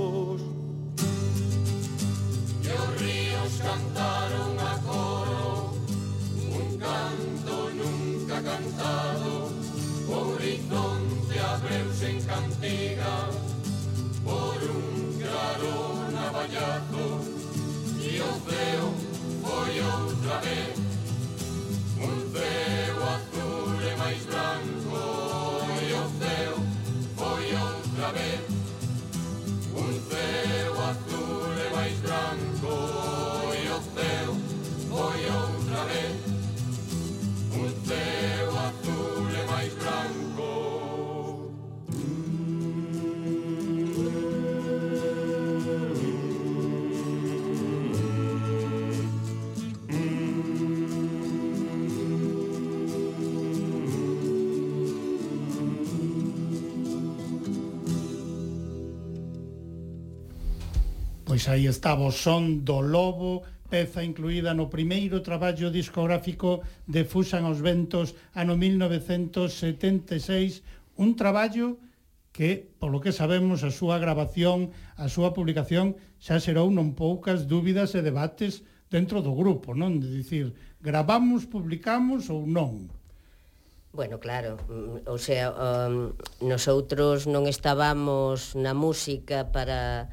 Pois aí estaba o son do lobo, peza incluída no primeiro traballo discográfico de Fusan aos Ventos ano 1976, un traballo que, polo que sabemos, a súa grabación, a súa publicación xa xerou non poucas dúbidas e debates dentro do grupo, non? De dicir, gravamos, publicamos ou non? Bueno, claro, mm, o sea, um, nosotros non estábamos na música para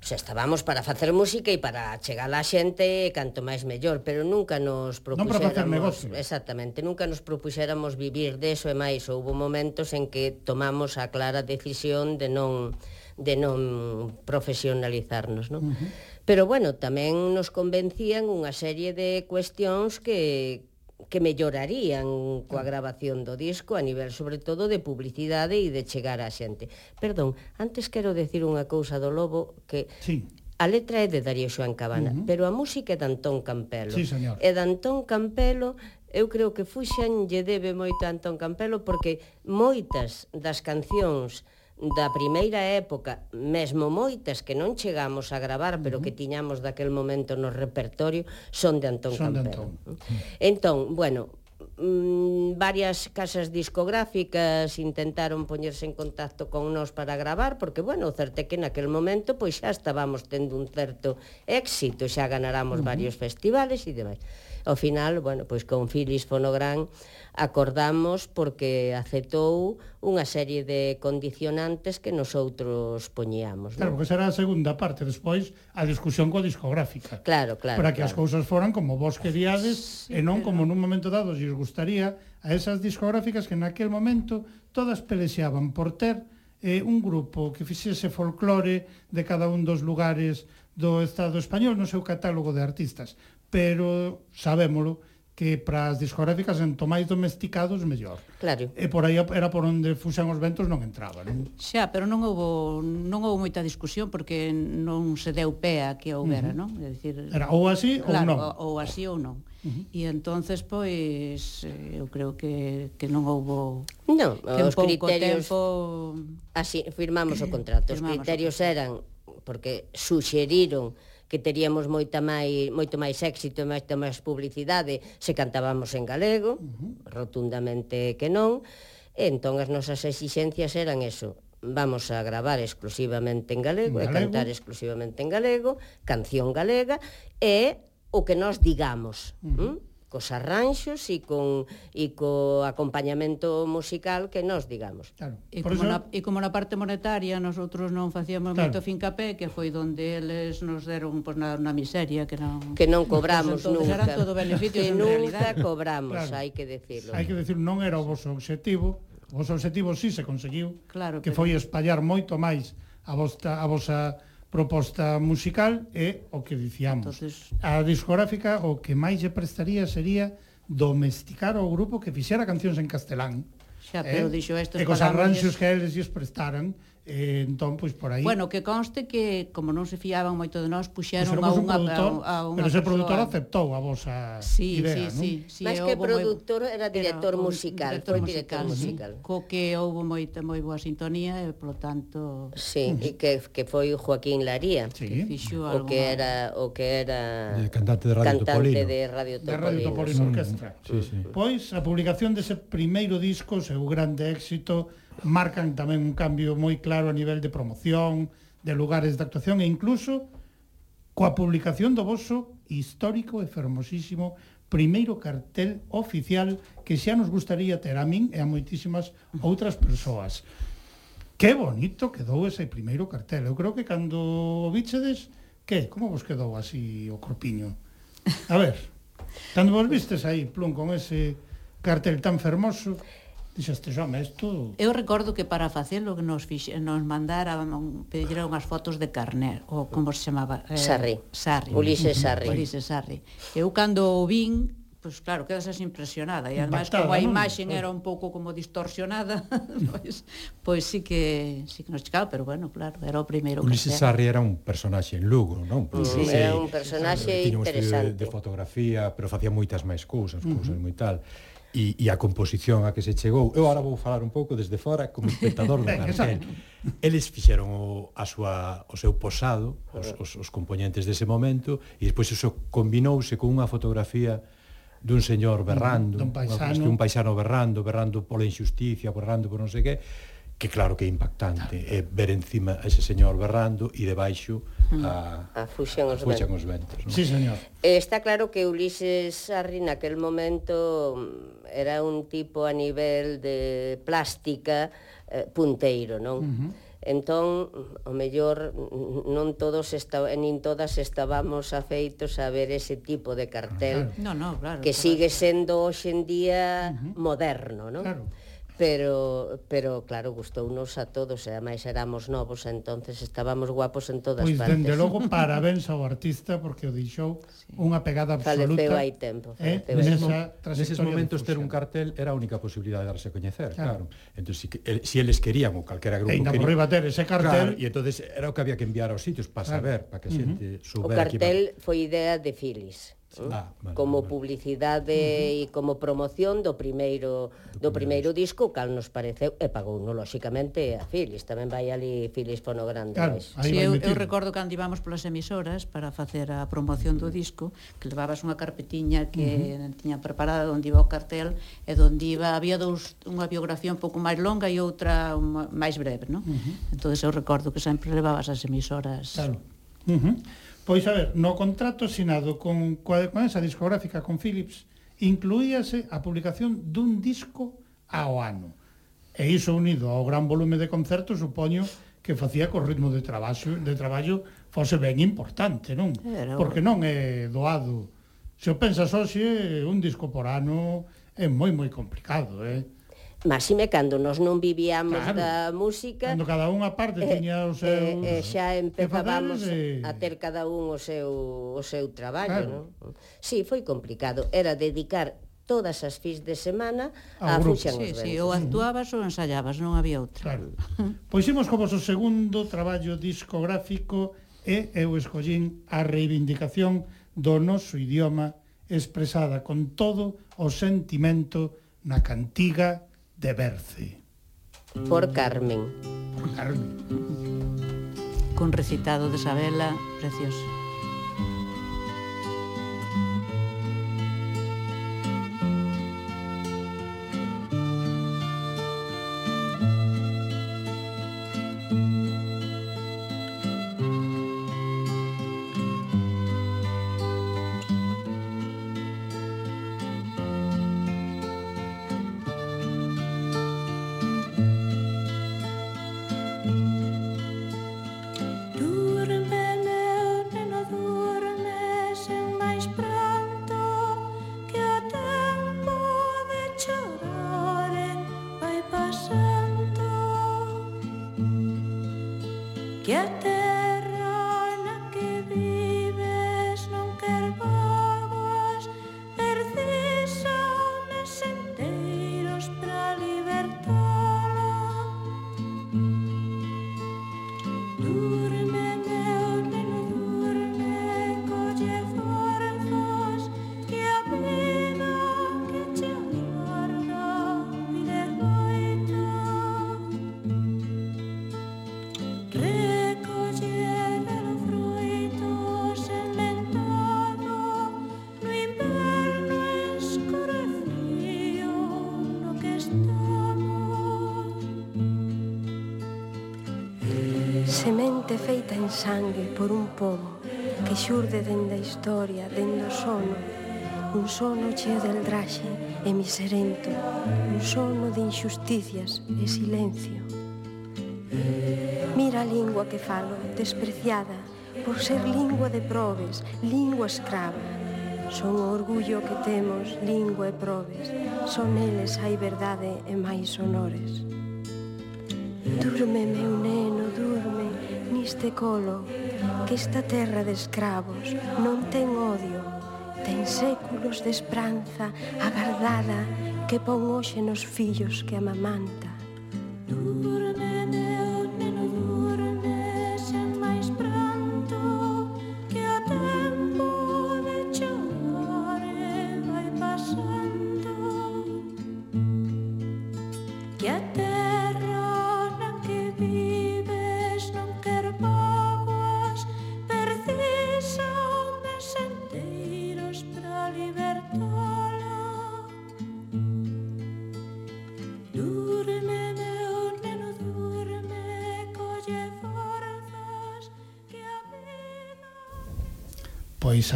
Xa estábamos para facer música e para chegar á xente canto máis mellor, pero nunca nos propuxéramos... Non para facer negocio. Exactamente, nunca nos propuxéramos vivir deso e máis. Houve momentos en que tomamos a clara decisión de non de non profesionalizarnos, non? Uh -huh. Pero bueno, tamén nos convencían unha serie de cuestións que que mellorarían coa mm. grabación do disco a nivel sobre todo de publicidade e de chegar á xente. Perdón, antes quero decir unha cousa do Lobo que sí. A letra é de Darío Xoán Cabana, uh -huh. pero a música é de Antón Campelo. Sí, señor. E de Antón Campelo eu creo que Fuxan lle debe moito a Antón Campelo porque moitas das cancións da primeira época, mesmo moitas que non chegamos a gravar, pero que tiñamos daquel momento no repertorio, son de Antón son Campero. De Antón. Entón, bueno, mm, varias casas discográficas intentaron poñerse en contacto con nós para gravar, porque, bueno, o certe que naquel momento pois xa estábamos tendo un certo éxito, xa ganáramos uh -huh. varios festivales e demais. Ao final, bueno, pois con Filis Fonogran acordamos porque aceptou unha serie de condicionantes que nosotros poñíamos. Claro, non? porque será a segunda parte, despois a discusión coa discográfica. Claro, claro. Para que claro. as cousas foran como vos ah, queríades sí, e non pero... como nun momento dado lles gustaría a esas discográficas que naquel momento todas pelexeaban por ter eh, un grupo que fixese folclore de cada un dos lugares do Estado español no seu catálogo de artistas pero sabémolo que para as discográficas entón en tomáis domesticados mellor. Claro. E por aí era por onde fuxan os ventos non entraba, non? Xa, pero non houbo non houbo moita discusión porque non se deu pé a que houbera, uh -huh. non? É dicir, era ou así claro, ou non. ou así ou non. Uh -huh. E entonces pois eh, eu creo que que non houbo Non, os criterios tempo... así firmamos o contrato. Firmamos os criterios eran porque suxeriron que teríamos moita máis, moito máis éxito e moita máis publicidade se cantábamos en galego, uh -huh. rotundamente que non, e entón as nosas exixencias eran eso, vamos a gravar exclusivamente en galego, en galego. e cantar exclusivamente en galego, canción galega, e o que nós digamos. Uh -huh. ¿Mm? cos arranxos e con e co acompañamento musical que nós digamos. Claro. E como, eso... na, e como na parte monetaria nosotros non facíamos claro. moito fincapé que foi onde eles nos deron pois, pues, na, na miseria que non que non cobramos entonces, nunca. Eran todo beneficios que nunca cobramos, claro. hai que decirlo. Hai que decir, non era o vosso obxectivo, o vosso obxectivo si sí se conseguiu, claro, que pero... foi espallar moito máis a vosta a vosa proposta musical é o que dicíamos. Entonces... A discográfica o que máis lle prestaría sería domesticar o grupo que fixera cancións en castelán. Xa, pero eh? dixo estes E cos arranxos que eles lles prestaran E, entón, pois, por aí... Bueno, que conste que, como non se fiaban moito de nós, puxeron a unha... Un a, a unha pero ese produtor aceptou a vosa sí, idea, sí, non? Sí, sí, Mas que produtor moi... era director era musical, director foi director musical. Co que houve moita moi boa sintonía e, polo tanto... Sí, e que, que foi Joaquín Laría, sí. que fixo o que era o que era de cantante de Radio cantante Topolino. de Radio Topolino, de Radio Topolino sí. Orquestra. Sí, sí. Pois a publicación dese primeiro disco, seu grande éxito, marcan tamén un cambio moi claro a nivel de promoción, de lugares de actuación e incluso coa publicación do vosso histórico e fermosísimo primeiro cartel oficial que xa nos gustaría ter a min e a moitísimas outras persoas. Que bonito quedou ese primeiro cartel. Eu creo que cando o bichedes, que? Como vos quedou así o corpiño? A ver, cando vos vistes aí, Plum, con ese cartel tan fermoso... Dixaste, xa, isto... Eu recordo que para facelo que nos, fixe, nos mandara pediron unhas fotos de carné, ou como se chamaba? Eh, Sarri. Sarri. Ulises Sarri. Ulises Sarri. Eu cando o vin, pois pues claro, quedas impresionada e ademais como a imaxe era un pouco como distorsionada, pois pois sí que sí que nos chegaba, pero bueno, claro, era o primeiro Ulises Sarri era un personaxe en Lugo, non? Pues, sí, sí, era un personaxe sí, interesante. De, de fotografía, pero facía moitas máis cousas, cousas uh -huh. moi tal e, e a composición a que se chegou. Eu agora vou falar un pouco desde fora como espectador do Carmel. Eles fixeron o, a súa, o seu posado, os, os, os componentes dese momento, e despois iso combinouse con unha fotografía dun señor berrando, dun paisano, un paisano berrando, berrando pola injusticia, berrando por non sei que, que claro que é impactante é ver encima a ese señor berrando e debaixo mm. a, a fuxan os, fuxan os ventos, ventos ¿no? sí, señor. Eh, está claro que Ulises Arri naquel momento mm, era un tipo a nivel de plástica eh, punteiro non? Uh -huh. Entón, o mellor non todos esta, nin todas estábamos afeitos a ver ese tipo de cartel claro. no, no, claro, que claro. sigue sendo hoxe en día uh -huh. moderno, non? Claro pero pero claro, gustounos a todos, e ademais éramos novos, entonces estábamos guapos en todas pois, partes. Pois dende logo parabéns ao artista porque o deixou sí. unha pegada absoluta. Faleceu hai tempo, eh? nesa Neses momentos ter un cartel era a única posibilidade de darse a coñecer, claro. claro. Entón, si, el, si eles querían ou calquera grupo Ainda quería, por ter ese cartel. Claro, e entonces era o que había que enviar aos sitios para claro. saber, para que a xente uh -huh. soubera O cartel que iba... foi idea de Filis. Ah, vale, como vale. publicidade uh -huh. e como promoción do primeiro do, do primeiro disco, cal nos pareceu e pagou no lóxicamente a Filis, tamén vai ali Filis fonogrando. Claro, sí, eu, eu recordo cando íbamos polas emisoras para facer a promoción do disco, que levabas unha carpetiña que uh -huh. tiña preparada onde iba o cartel e onde iba había dous unha biografía un pouco máis longa e outra máis breve, non? Uh -huh. Entonces eu recordo que sempre levabas as emisoras. Claro. Uh -huh. Pois a ver, no contrato sinado con, con esa discográfica, con Philips, incluíase a publicación dun disco ao ano. E iso unido ao gran volume de concertos, supoño que facía co ritmo de traballo, de traballo fose ben importante, non? Era... Porque non é doado. Se o pensas hoxe, un disco por ano é moi moi complicado, eh? Máxime cando nos non vivíamos claro. da música Cando cada unha parte eh, tiña os seus eh, eh, Xa empezábamos e... a ter cada un o seu, o seu traballo claro. non? Si, sí, foi complicado Era dedicar todas as fins de semana a, a Fuxan sí, os sí, ou actuabas ou ensayabas, non había outra claro. Pois imos como o segundo traballo discográfico E eu escollín a reivindicación do noso idioma expresada con todo o sentimento na cantiga de Berce. Por Carmen. Por Carmen. Con recitado de Sabela precioso. sangue por un pomo que xurde dende a historia, dende o sono, un sono cheo de eldraxe e miserento, un sono de injusticias e silencio. Mira a lingua que falo, despreciada, por ser lingua de probes, lingua escrava. Son o orgullo que temos, lingua e probes, son eles hai verdade e máis honores. Durme, meu neno, este colo que esta terra de escravos non ten odio, ten séculos de esperanza agardada que pon hoxe nos fillos que amamanta.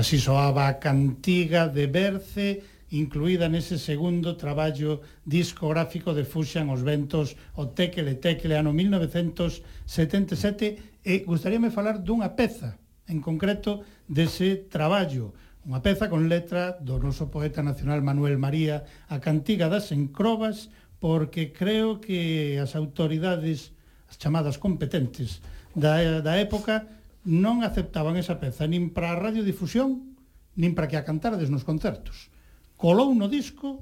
Así soaba a cantiga de Berce, incluída nese segundo traballo discográfico de Fuxan os Ventos, o Tequele Tequele, ano 1977, e gustaríame falar dunha peza, en concreto dese traballo, unha peza con letra do noso poeta nacional Manuel María, a cantiga das encrobas, porque creo que as autoridades, as chamadas competentes da, da época, non aceptaban esa peza nin para a radiodifusión nin para que a cantardes nos concertos. Colou no disco,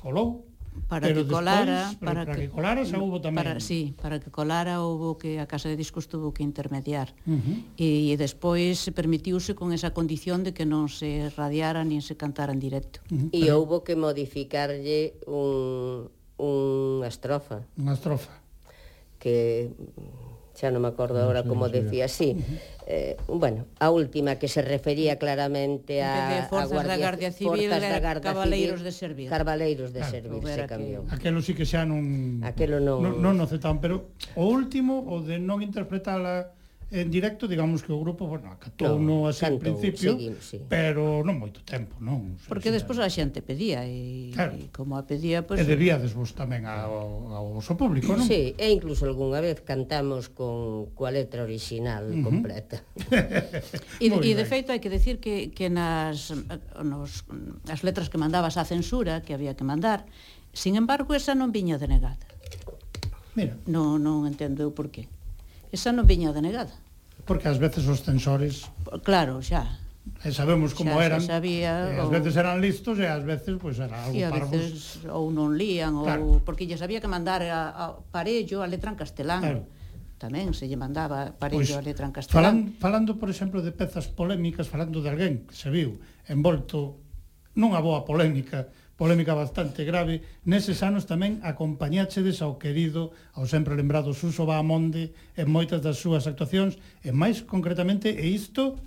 colou, para pero que colara, despois, para, para que, que colara xa houbo tamén. Para, sí, para que colara houbo que a Casa de Discos tuvo que intermediar. Uh -huh. E, e despois permitiuse con esa condición de que non se radiara nin se cantara en directo. Uh -huh. E pero... houbo que modificarlle un, unha estrofa. Unha estrofa. Que xa non me acordo agora no, como decía, sí. Eh, bueno, a última que se refería claramente a, forzas a Guardia, da Guardia Civil, forzas da eh, Garda Cabaleiros Civil, de Servir. Carbaleiros de claro, Servir se cambiou. Aquelo sí que xa non Aquelo non non, non aceptan, pero o último o de non interpretar a en directo, digamos que o grupo, bueno, acatou no, no así ao principio, seguimos, sí. pero non moito tempo, non? Sei Porque despois a xente pedía e, claro. e como a pedía, pois... Pues, e debíades vos tamén ao, ao oso público, non? Sí, e incluso algunha vez cantamos con coa letra original uh -huh. completa. e, e de feito hai que decir que, que nas nos, as letras que mandabas á censura, que había que mandar, sin embargo, esa non viña denegada. Mira. Non, non entendo eu por qué. Esa non viña denegada Porque ás veces os censores... Claro, xa. E sabemos como xa, eran. Xa sabía, e ás ou... veces eran listos e ás veces pois pues, era algo sí, parvos. Veces, ou non lían, claro. ou... Porque lle sabía que mandar a, a parello a letra en castelán. Claro tamén se lle mandaba parello pois, a letra en castelán. Falan, falando, por exemplo, de pezas polémicas, falando de alguén que se viu envolto nunha boa polémica polémica bastante grave, neses anos tamén acompañáchedes ao querido, ao sempre lembrado Suso Bahamonde en moitas das súas actuacións, e máis concretamente, e isto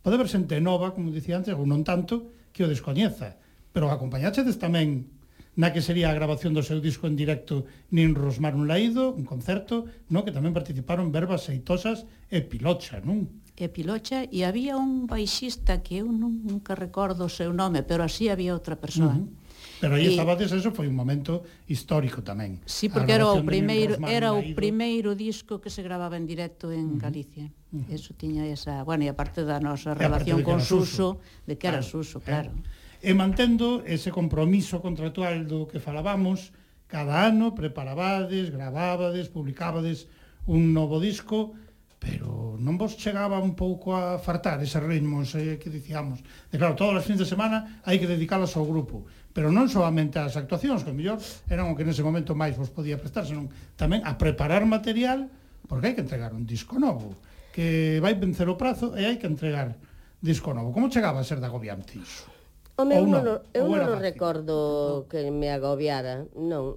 pode ver xente nova, como dicía antes, ou non tanto, que o descoñeza, pero acompañáchedes tamén na que sería a grabación do seu disco en directo Nin Rosmar un Laído, un concerto, no que tamén participaron Verbas Seitosas e Pilocha, non? E Pilocha, e había un baixista que eu nunca recordo o seu nome, pero así había outra persoa. Uh -huh. Pero aí estabades, eso foi un momento histórico tamén. Sí, porque era o primeiro era o primeiro disco que se gravaba en directo en uh -huh. Galicia. Uh -huh. Eso tiña esa, bueno, e aparte da nosa relación con Suso, de que era Suso, eh. claro. E mantendo ese compromiso contractual do que falábamos, cada ano preparabades, gravabades, publicabades un novo disco, pero non vos chegaba un pouco a fartar eses ritmos eh, que dicíamos. De claro, todas as fins de semana hai que dedicalas ao grupo pero non solamente as actuacións, que mellor eran o que nese momento máis vos podía prestar, senón tamén a preparar material, porque hai que entregar un disco novo, que vai vencer o prazo e hai que entregar disco novo. Como chegaba a ser de agobiante iso? Home, eu non, eu non recordo que me agobiara, non.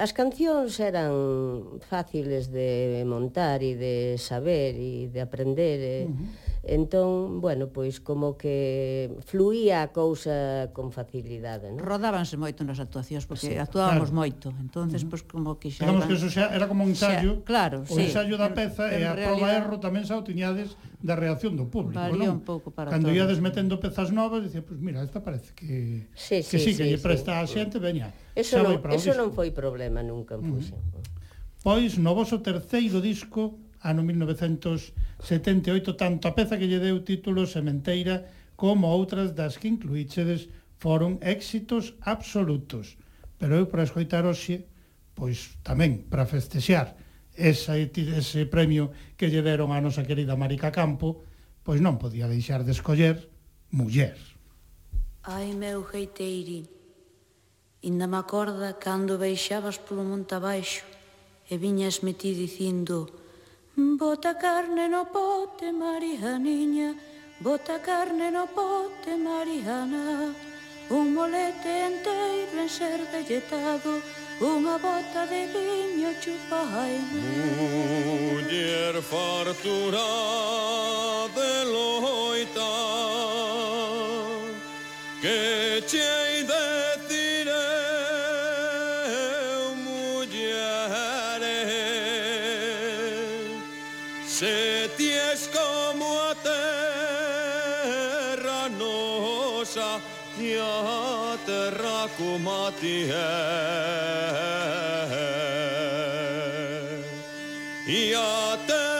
As cancións eran fáciles de montar e de saber e de aprender. E... Uh -huh Entón, bueno, pois como que fluía a cousa con facilidade, non? Rodábanse moito nas actuacións porque sí, actuábamos claro. moito. Entonces, pois como que xa Digamos iban... que eso xa era como un ensayo. Xa, claro, o sí. ensayo da peza en, e a realidad... prova erro tamén xa o tiñades da reacción do público, Varía non? un pouco para Cando todos. iades metendo pezas novas, dicía, pois pues mira, esta parece que sí, sí, que sí, sí que sí, lle presta sí. a xente, veña. Eso non, eso disco. non foi problema nunca en mm. Fuxen. Pois no voso terceiro disco ano 1978, tanto a peza que lle deu título Sementeira como outras das que incluíxedes foron éxitos absolutos. Pero eu para escoitar hoxe, pois tamén para festexear esa, ese premio que lle deron a nosa querida Marica Campo, pois non podía deixar de escoller Muller. Ai meu geiteirín, Inda me acorda cando baixabas polo monte abaixo e viñasme ti dicindo Bota carne no pote, Marianiña, bota carne no pote, Mariana. Un molete enteiro en ser velletado, unha bota de viño chupa aire. Muller fartura de loita, que che Iată racumatie Iată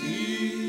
Peace.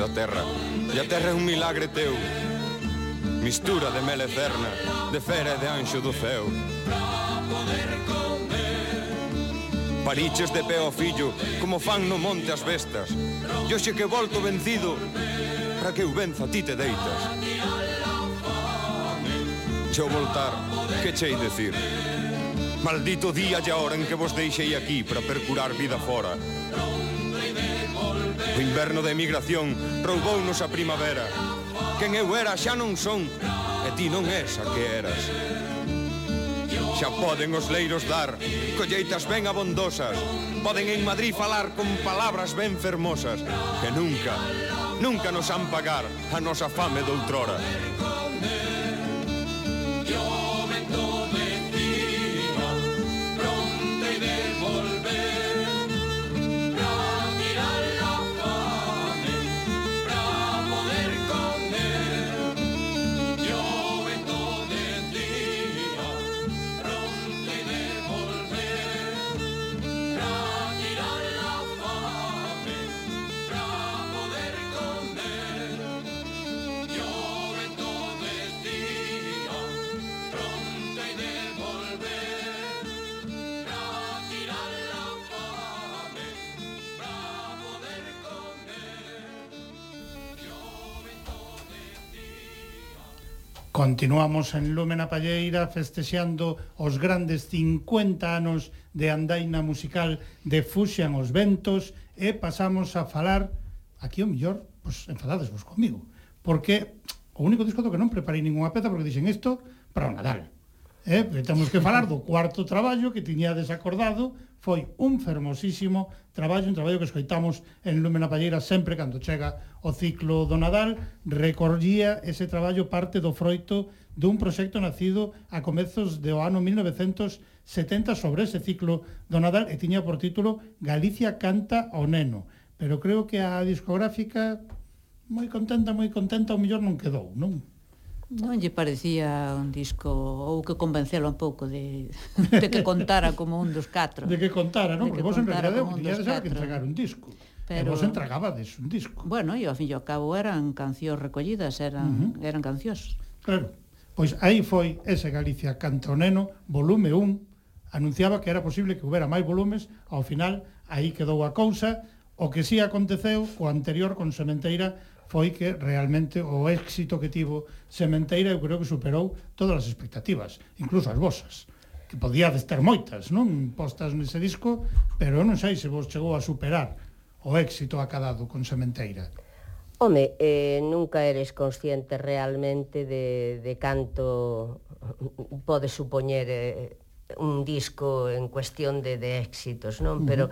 da terra E a terra é un milagre teu. Mistura de mel eterna De fera e de anxo do céu Pariches de pé ao fillo Como fan no monte as bestas. E hoxe que volto vencido Para que eu venza ti te deitas. Che voltar, que chei decir? Maldito día e a hora en que vos deixei aquí para percurar vida fora. O inverno de emigración roubounos a primavera. Quen eu era xa non son E ti non és a que eras. Xa poden os leiros dar Colleitas ben abondosas Poden en Madrid falar con palabras ben fermosas Que nunca, nunca nos han pagar A nosa fame doutrora. Continuamos en Lúmena Palleira festexando os grandes 50 anos de andaina musical de Fuxan os Ventos e pasamos a falar, aquí o millor, pois enfadades vos comigo, porque o único disco do que non preparei ninguna peza porque dixen isto para o Nadal. Eh, porque temos que falar do cuarto traballo que tiña desacordado, foi un fermosísimo traballo, un traballo que escoitamos en Lúmena Palleira sempre cando chega o ciclo do Nadal, recollía ese traballo parte do froito dun proxecto nacido a comezos do ano 1970 sobre ese ciclo do Nadal e tiña por título Galicia canta ao neno. Pero creo que a discográfica moi contenta, moi contenta, o mellor non quedou, non? Non lle parecía un disco ou que convencelo un pouco de, de que contara como un dos catro. De que contara, non? Porque vos en realidad o que tiñades que entregar un disco. Pero... E vos entregabades un disco. Bueno, e ao fin e ao cabo eran cancións recollidas, eran, uh -huh. eran cancións. Claro. Pois aí foi ese Galicia Cantoneno, volume 1, anunciaba que era posible que houbera máis volumes, ao final aí quedou a cousa, o que si sí aconteceu co anterior con Sementeira foi que realmente o éxito que tivo Sementeira eu creo que superou todas as expectativas, incluso as vosas que podíades ter moitas, non? Postas nese disco, pero eu non sei se vos chegou a superar o éxito acadado con Sementeira. Home, eh, nunca eres consciente realmente de, de canto pode supoñer eh, un disco en cuestión de, de éxitos, non? Uh -huh. Pero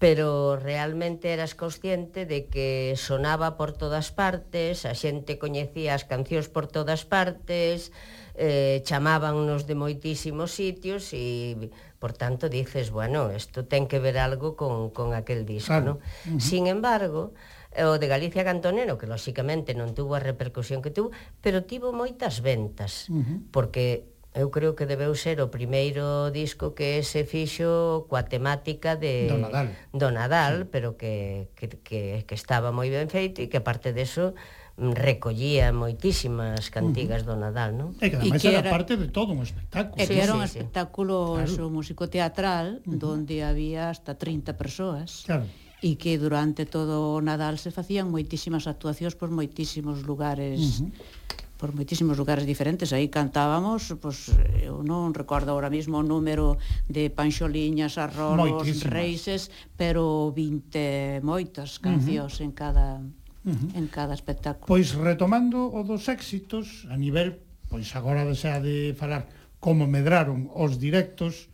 pero realmente eras consciente de que sonaba por todas partes, a xente coñecía as cancións por todas partes, eh, chamábannos de moitísimos sitios e, por tanto, dices, bueno, isto ten que ver algo con, con aquel disco, claro. non? Uh -huh. Sin embargo, eh, o de Galicia Cantonero, que lóxicamente non tuvo a repercusión que tuvo, pero tivo moitas ventas, uh -huh. porque eu creo que debeu ser o primeiro disco que se fixo coa temática de do Nadal, do Nadal sí. pero que, que, que, que estaba moi ben feito e que aparte deso recollía moitísimas cantigas do Nadal, non? E que ademais que era, era parte de todo un espectáculo. E que era un sí, espectáculo claro. musicoteatral uh -huh. donde había hasta 30 persoas. Claro e que durante todo o Nadal se facían moitísimas actuacións por moitísimos lugares uh -huh por moitísimos lugares diferentes. Aí cantábamos, pois, eu non recordo ahora mismo o número de panxoliñas, arrolos, reises, pero 20 moitas cancións uh -huh. en cada uh -huh. en cada espectáculo. Pois retomando o dos éxitos a nivel, pois agora desea de falar como medraron os directos,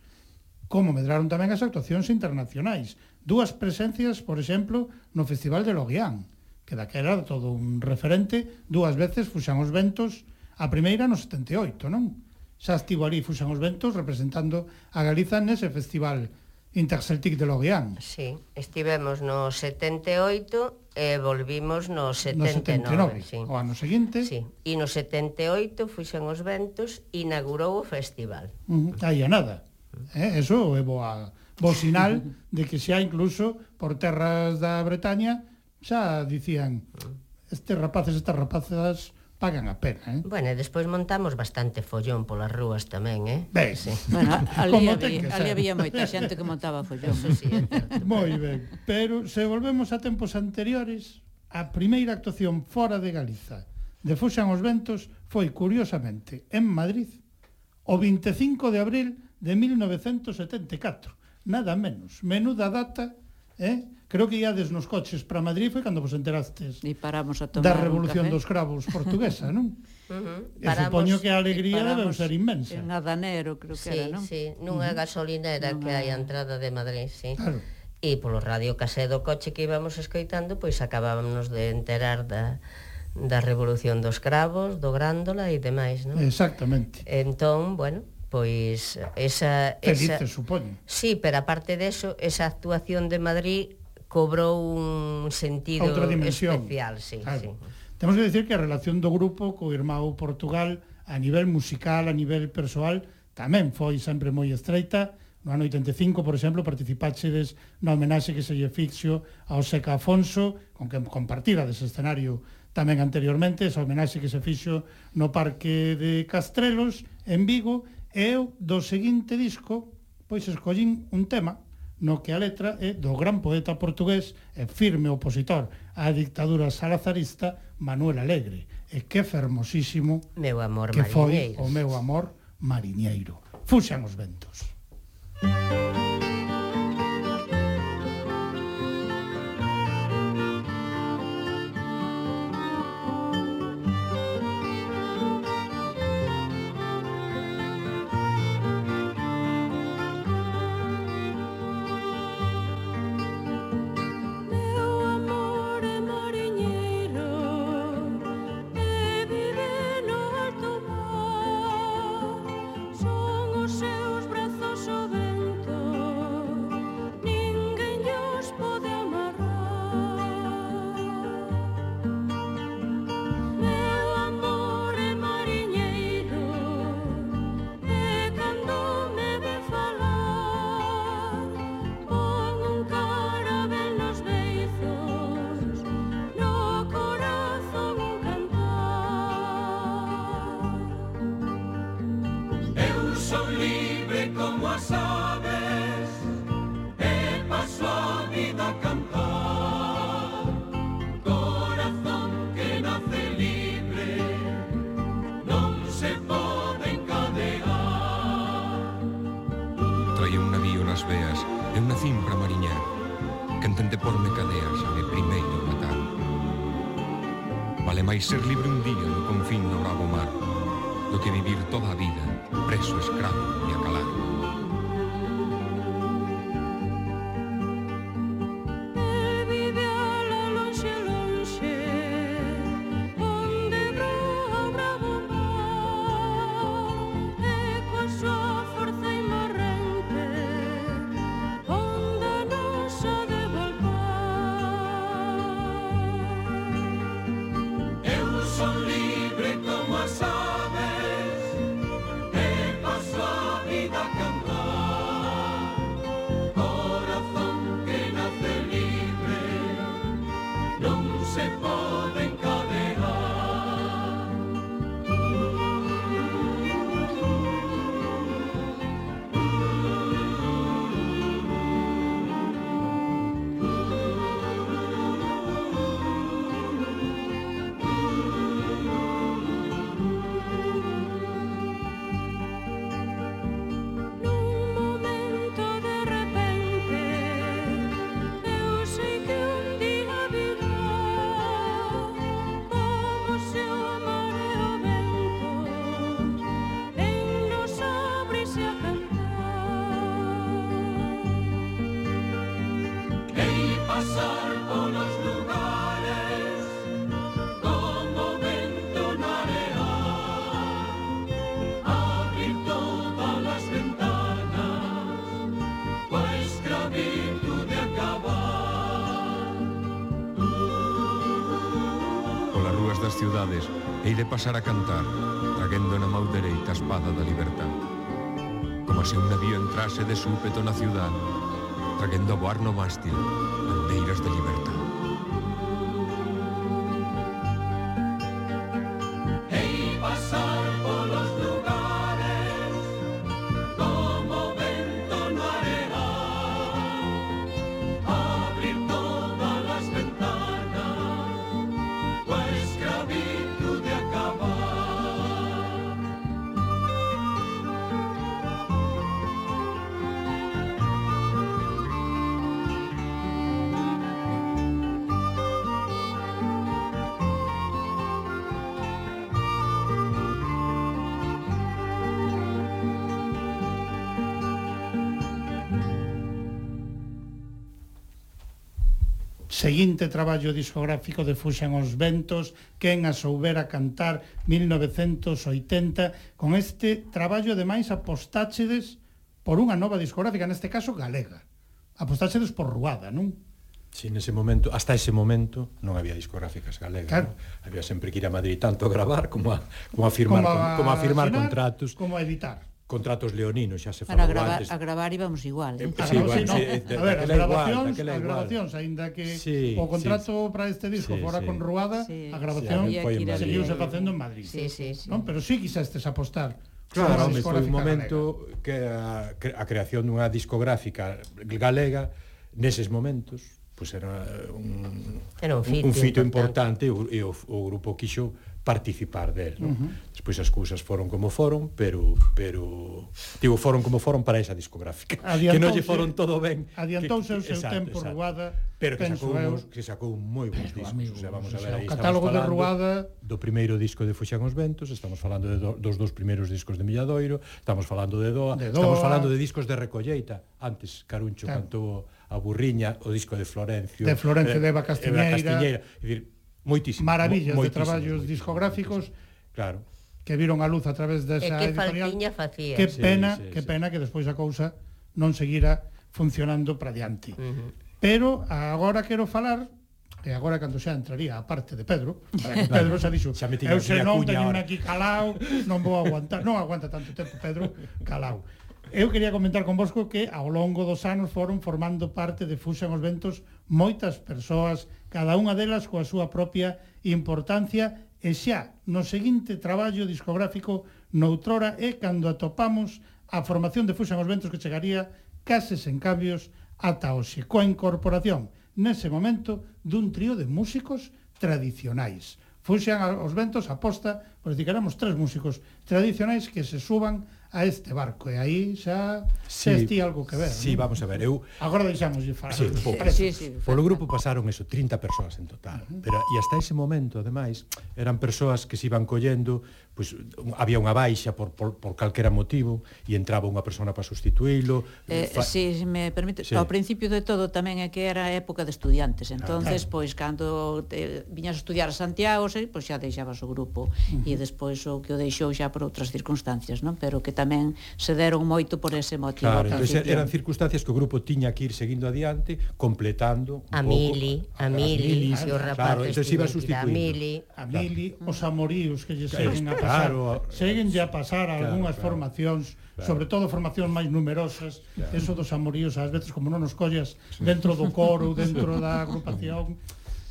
como medraron tamén as actuacións internacionais. Dúas presencias, por exemplo, no Festival de Loguián que daquela todo un referente, dúas veces fuxan os ventos, a primeira no 78, non? Xa estivo ali fuxan os ventos representando a Galiza nese festival Interceltic de Lorient. Sí, estivemos no 78 e volvimos no 79, no 79 sí. o ano seguinte. Sí, e no 78 fuxan os ventos, inaugurou o festival. Uh -huh. Aí a nada. Eh, eso é boa, bo sinal de que xa incluso por terras da Bretaña xa dicían estes rapaces, estas rapazas pagan a pena, eh? Bueno, e despois montamos bastante follón polas rúas tamén, eh? Ben, sí. bueno, ali, había, ali había moita xente que montaba follón. Eso sí, Moi ben, pero se volvemos a tempos anteriores, a primeira actuación fora de Galiza de Fuxan os Ventos foi, curiosamente, en Madrid, o 25 de abril de 1974. Nada menos. Menuda data eh? Creo que iades nos coches para Madrid foi cando vos enterastes e paramos a tomar da Revolución dos Cravos portuguesa, non? Uh -huh. E supoño que a alegría debe ser inmensa. En Adanero, creo que sí, era, non? Sí, nunha uh -huh. gasolinera nunha... que hai a entrada de Madrid, sí. Claro. E polo radio casé do coche que íbamos escoitando, pois acabámonos de enterar da, da Revolución dos Cravos, do Grándola e demais, non? Exactamente. Entón, bueno, Pois esa... esa... Felices, supoño. Sí, pero aparte deso, esa actuación de Madrid cobrou un sentido Outra dimensión. especial. Sí, claro. sí. Temos que decir que a relación do grupo co Irmão Portugal a nivel musical, a nivel persoal, tamén foi sempre moi estreita. No ano 85, por exemplo, participaxedes na homenaxe que se lle fixo ao Seca Afonso, con que compartira dese escenario tamén anteriormente, esa homenaxe que se fixo no Parque de Castrelos, en Vigo, E eu, do seguinte disco, pois escollín un tema no que a letra é do gran poeta portugués e firme opositor á dictadura salazarista Manuel Alegre. E que fermosísimo meu amor que foi o meu amor mariñeiro. Fuxan os ventos. Música saudades, hei de pasar a cantar, traguendo na mau dereita a espada da libertad. Como se un navío entrase de súpeto na ciudad, traguendo a voar no mástil, bandeiras de libertad. seguinte traballo discográfico de Fuxan os Ventos, quen a soubera cantar 1980, con este traballo ademais apostáchedes por unha nova discográfica, neste caso galega. Apostáchedes por Ruada, non? Si sí, nese momento, hasta ese momento non había discográficas galegas, claro. non? Había sempre que ir a Madrid tanto a gravar como a como a firmar como a, como a firmar asinar, contratos, como a editar contratos leoninos, xa se falou Para gravar, antes. A gravar íbamos igual. Eh? Sí, igual, sí, de, eh, a ver, as grabacións, igual, as grabacións, aínda que sí, o contrato sí, para este disco sí, fora sí, con Ruada, sí, a grabación sí, seguiuse facendo en Madrid. Sí, sí, sí. Non, pero sí quisestes apostar. Claro, home, foi un momento galega. que a, a creación dunha discográfica galega neses momentos, pois pues era un, era un, fito, un fito importante, importante e o, e o, o grupo quixo participar del, non? Uh -huh. Despois as cousas foron como foron, pero pero digo foron como foron para esa discográfica, adiantouse, que non lle foron todo ben. Adiantouse o seu exacto, tempo. Ruada, pero que sacou eu, que sacou moi bons discos, amigo, o sea, vamos o a ver, o catálogo de Ruada do primeiro disco de Fuxan os Ventos, estamos falando de do, dos dos primeiros discos de Milladoiro, estamos falando de Doa, de Doa, estamos falando de discos de Recolleita, antes Caruncho claro. cantou a Burriña, o disco de Florencio, de Florencio eh, de Eva Castiñeira, Eva Castiñeira, é dicir, moitísimo, maravillas moitísimo, de traballos moitísimo, discográficos moitísimo, claro que viron a luz a través desa e que editorial. Facía. Que pena, sí, sí, que sí. pena que despois a cousa non seguira funcionando para diante. Uh -huh. Pero agora quero falar e agora cando xa entraría a parte de Pedro, para que Pedro xa dixo, xa eu se non teño aquí calao, non vou aguantar, non aguanta tanto tempo Pedro calao. Eu quería comentar con vosco que ao longo dos anos foron formando parte de Fuxan os Ventos moitas persoas cada unha delas coa súa propia importancia e xa no seguinte traballo discográfico noutrora é cando atopamos a formación de Fuxan os Ventos que chegaría case sen cambios ata hoxe, coa incorporación nese momento dun trío de músicos tradicionais. Fuxan os Ventos aposta, pois dicaremos tres músicos tradicionais que se suban a este barco e aí xa sí, ti algo que ver. Sí, non? vamos a ver, eu Agora deixamos de falar. Sí, po, sí, sí, polo grupo pasaron eso 30 persoas en total, uh -huh. pero e hasta ese momento ademais eran persoas que se iban collendo, pois pues, había unha baixa por por por calquera motivo e entraba unha persona para substituílo. Eh, fa... Eh, si sí, me permite, sí. ao principio de todo tamén é que era época de estudiantes, entonces claro. pois cando te, viñas a estudiar a Santiago, pois xa deixabas o grupo uh -huh. e despois o que o deixou xa por outras circunstancias, non? Pero que tamén se deron moito por ese motivo. Claro, entonces, eran circunstancias que o grupo tiña que ir seguindo adiante, completando un a pouco. Mili, a, Mili, claro, Mili, o rapaces claro, entonces iba a Mili, a Mili, claro. os amoríos que lle seguen a pasar. Claro, seguen a pasar claro, algunhas claro, formacións, claro. sobre todo formacións máis numerosas, claro. eso dos amoríos, ás veces como non nos collas dentro do coro, dentro da agrupación,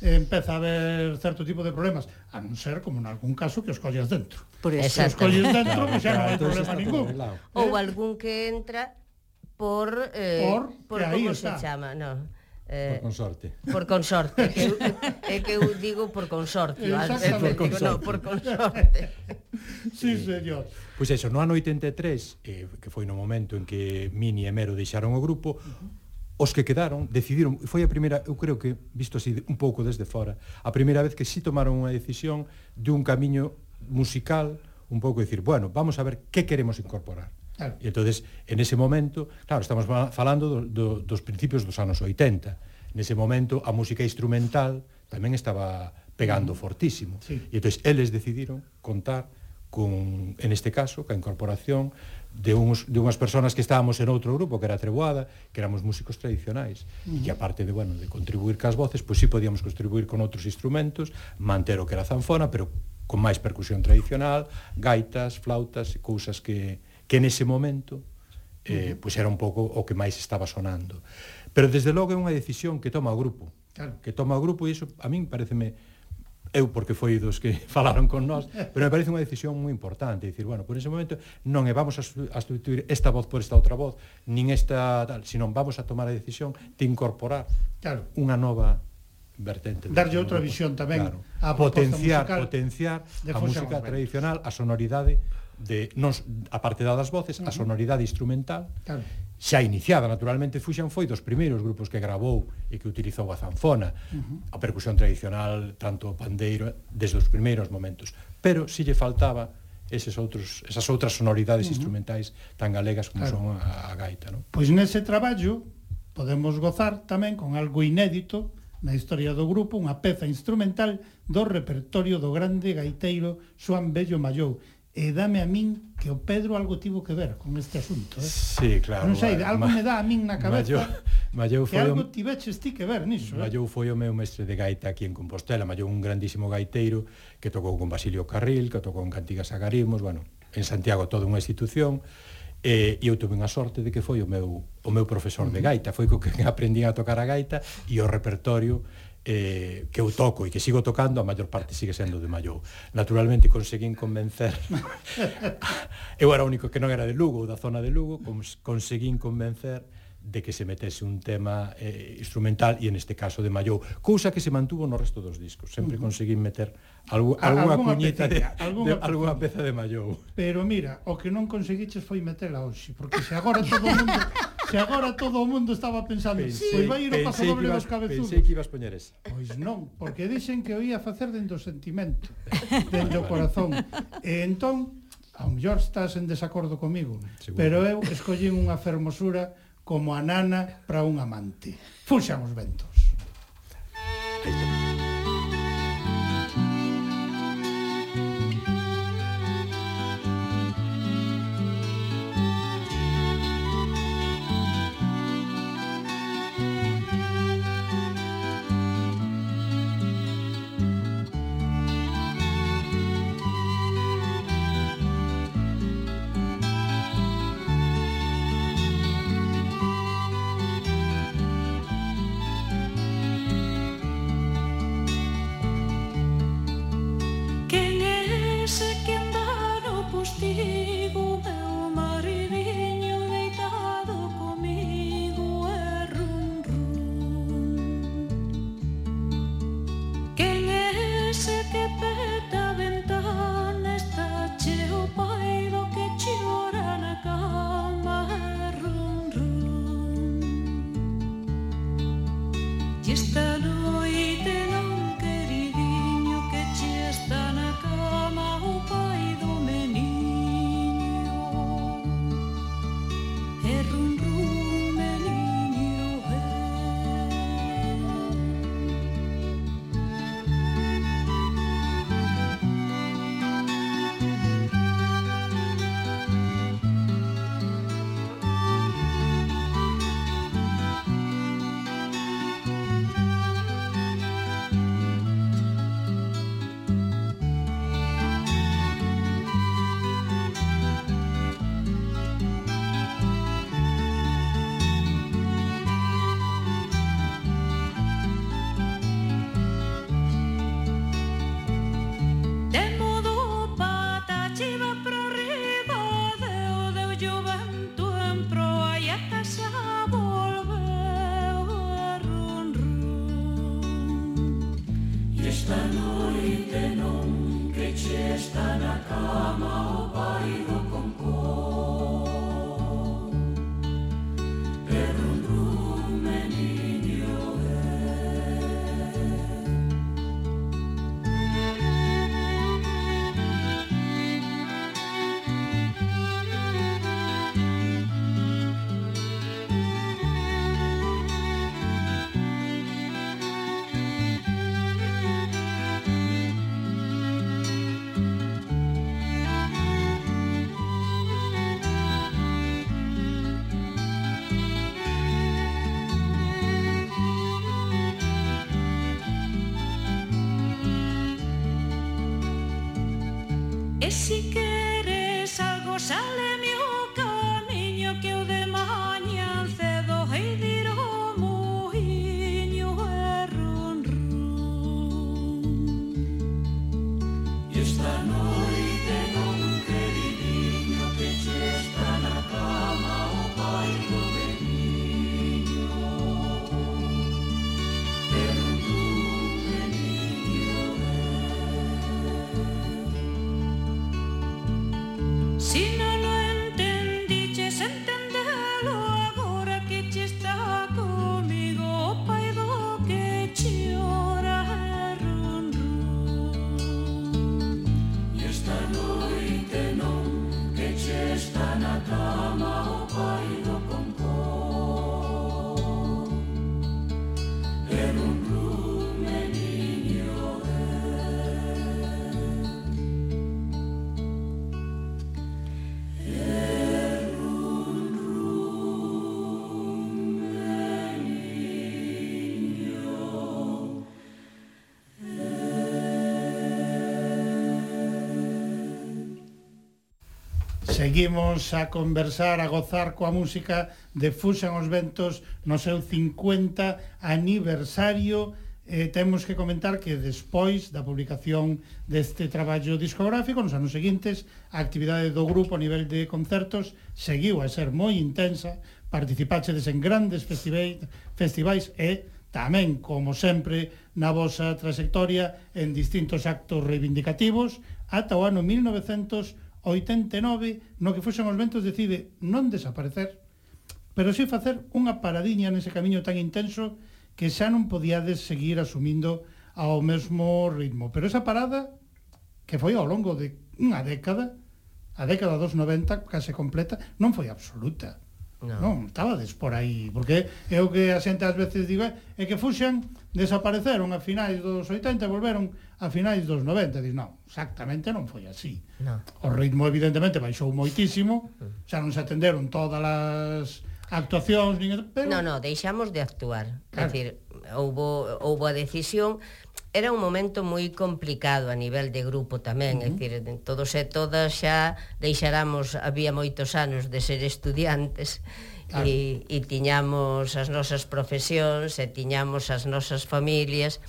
eh, empeza a haber certo tipo de problemas, a non ser como en algún caso que os colles dentro. Por eso. Se os colles dentro, pois xa non hai problema ningún. Eh? Ou algún que entra por eh, por, por como se chama, no. Eh, por consorte. Por consorte, é que, é que eu digo por consorte. al, é, por consorte. Digo, no, por consorte. sí, señor. Pois pues eso, no ano 83, eh, que foi no momento en que Mini e Mero deixaron o grupo, uh -huh os que quedaron decidiron, foi a primeira, eu creo que visto así un pouco desde fora, a primeira vez que si sí tomaron unha decisión de un camiño musical, un pouco decir, bueno, vamos a ver que queremos incorporar. Claro. E entonces, en ese momento, claro, estamos falando do, do, dos principios dos anos 80. Nese momento a música instrumental tamén estaba pegando mm. fortísimo. Sí. E entonces eles decidiron contar con en este caso, ca incorporación de, uns, de unhas persoas que estábamos en outro grupo, que era Treboada, que éramos músicos tradicionais, uh -huh. e que aparte de, bueno, de contribuir cas voces, pois sí podíamos contribuir con outros instrumentos, manter o que era zanfona, pero con máis percusión tradicional, gaitas, flautas, cousas que, que nese momento eh, pois era un pouco o que máis estaba sonando. Pero desde logo é unha decisión que toma o grupo. Claro. Que toma o grupo e iso a min pareceme eu porque foi dos que falaron con nós, pero me parece unha decisión moi importante, dicir, bueno, por ese momento non é vamos a substituir esta voz por esta outra voz, nin esta tal, senón vamos a tomar a decisión de incorporar claro. unha nova vertente. Darlle outra visión tamén claro. a potenciar, potenciar a música Romero. tradicional, a sonoridade de non a parte das voces, uh -huh. a sonoridade instrumental. Claro xa iniciada, naturalmente Fuxan foi dos primeiros grupos que gravou e que utilizou a zanfona, uh -huh. a percusión tradicional, tanto o pandeiro, eh, desde os primeiros momentos. Pero si lle faltaba eses outros, esas outras sonoridades uh -huh. instrumentais tan galegas como claro. son a, a gaita. Non? Pois nese traballo podemos gozar tamén con algo inédito na historia do grupo, unha peza instrumental do repertorio do grande gaiteiro Xoan Bello Mallou, e dame a min que o Pedro algo tivo que ver con este asunto, eh? Sí, claro. Non sei, algo ma, me dá a min na cabeza. Mallou, Mallou foi que algo o, tiveches ti que ver niso. Eh. Mallou foi o meu mestre de gaita aquí en Compostela, Mallou un grandísimo gaiteiro que tocou con Basilio Carril, que tocou con Cantigas Agarimos, bueno, en Santiago toda unha institución. E, e eu tuve unha sorte de que foi o meu o meu profesor de gaita, foi co que aprendín a tocar a gaita e o repertorio eh, que eu toco e que sigo tocando, a maior parte sigue sendo de Mallou. Naturalmente conseguín convencer eu era o único que non era de Lugo, da zona de Lugo, conseguín convencer de que se metese un tema eh, instrumental e en este caso de Mallou, cousa que se mantuvo no resto dos discos. Sempre uh -huh. conseguín meter Algú, algunha cuñita de, alguna, de, algunha peza de mallou. Pero mira, o que non conseguiches foi metela hoxe, porque se agora todo o mundo se agora todo o mundo estaba pensando, pensei, pois vai ir o paso doble dos cabezudos. Pensei que ibas poñer esa. Pois non, porque dixen que o ia facer dentro do sentimento, dentro do corazón. E entón, ao mellor estás en desacordo comigo, Seguro. pero eu escollín unha fermosura como a nana para un amante. Fuxan os ventos. Aí Seguimos a conversar, a gozar coa música de Fuxan os Ventos no seu 50 aniversario. Eh, temos que comentar que despois da publicación deste traballo discográfico, nos anos seguintes, a actividade do grupo a nivel de concertos seguiu a ser moi intensa, participaxedes en grandes festivais, festivais e tamén, como sempre, na vosa trayectoria en distintos actos reivindicativos ata o ano 1990 89 no que foxan os ventos decide non desaparecer, pero si facer unha paradiña nese camiño tan intenso que xa non podíades seguir asumindo ao mesmo ritmo. Pero esa parada, que foi ao longo de unha década, a década dos 90 case completa, non foi absoluta. No. Non, estabades por aí, porque é o que a xente ás veces digo, eh, é que fuxan, desapareceron a finais dos 80 e volveron a finais dos 90. Diz, non, exactamente non foi así. No. O ritmo evidentemente baixou moitísimo, mm. xa non se atenderon todas as actuacións, nin... pero No, no, deixamos de actuar. Claro. É dicir, houbo houbo a decisión era un momento moi complicado a nivel de grupo tamén, uh -huh. é dicir, todos e todas xa deixáramos había moitos anos de ser estudiantes claro. e, e tiñamos as nosas profesións e tiñamos as nosas familias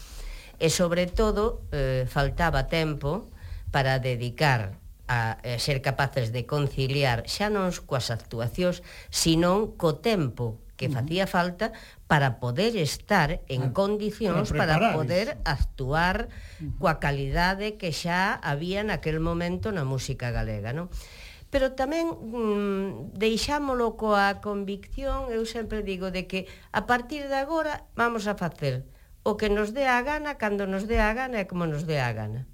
e sobre todo eh, faltaba tempo para dedicar a ser capaces de conciliar xa non coas actuacións, senón co tempo que facía falta para poder estar en condicións para, para poder actuar coa calidade que xa había naquel momento na música galega, non? Pero tamén mm, deixámolo coa convicción, eu sempre digo, de que a partir de agora vamos a facer o que nos dé a gana, cando nos dé a gana e como nos dé a gana.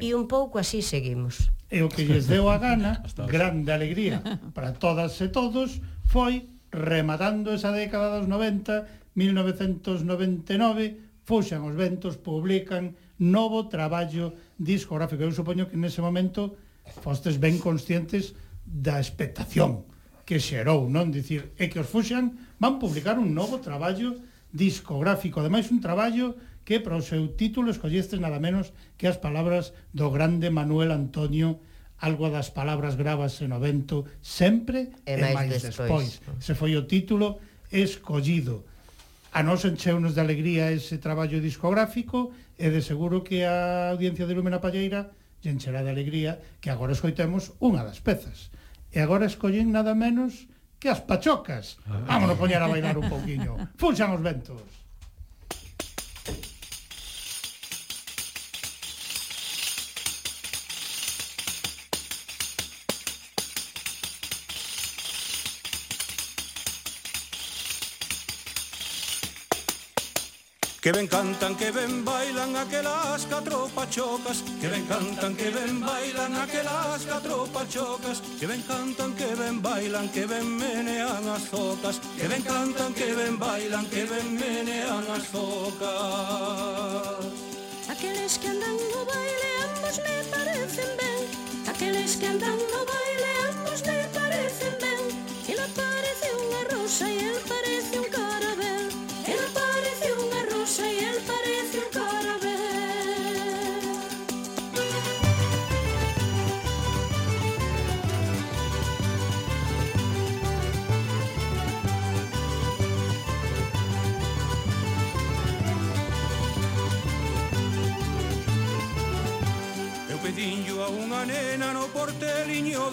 E un pouco así seguimos. E o que lles deu a gana, grande alegría para todas e todos, foi rematando esa década dos 90, 1999, fuxan os ventos, publican novo traballo discográfico. Eu supoño que nese momento fostes ben conscientes da expectación que xerou, non? Dicir, é que os fuxan van publicar un novo traballo discográfico, ademais un traballo que para o seu título escollestes nada menos que as palabras do grande Manuel Antonio algo das palabras gravas en o vento sempre e, e máis, máis despois. despois. Se foi o título escollido. A nos encheunos de alegría ese traballo discográfico e de seguro que a audiencia de Lúmena Palleira lle encherá de alegría que agora escoitemos unha das pezas. E agora escollen nada menos que as pachocas. Ah. Vámonos poñer a bailar un pouquiño. Fuxan os ventos. Que ben cantan, que ben bailan aquelas catro pachocas Que ben cantan, que ben bailan aquelas catro pachocas Que ben cantan, que ben bailan, que ben menean as focas. Que ben cantan, que ben bailan, que ben menean as focas. Aqueles que andan no baile ambos me parecen ben. Aqueles que andan no baile ambos me parecen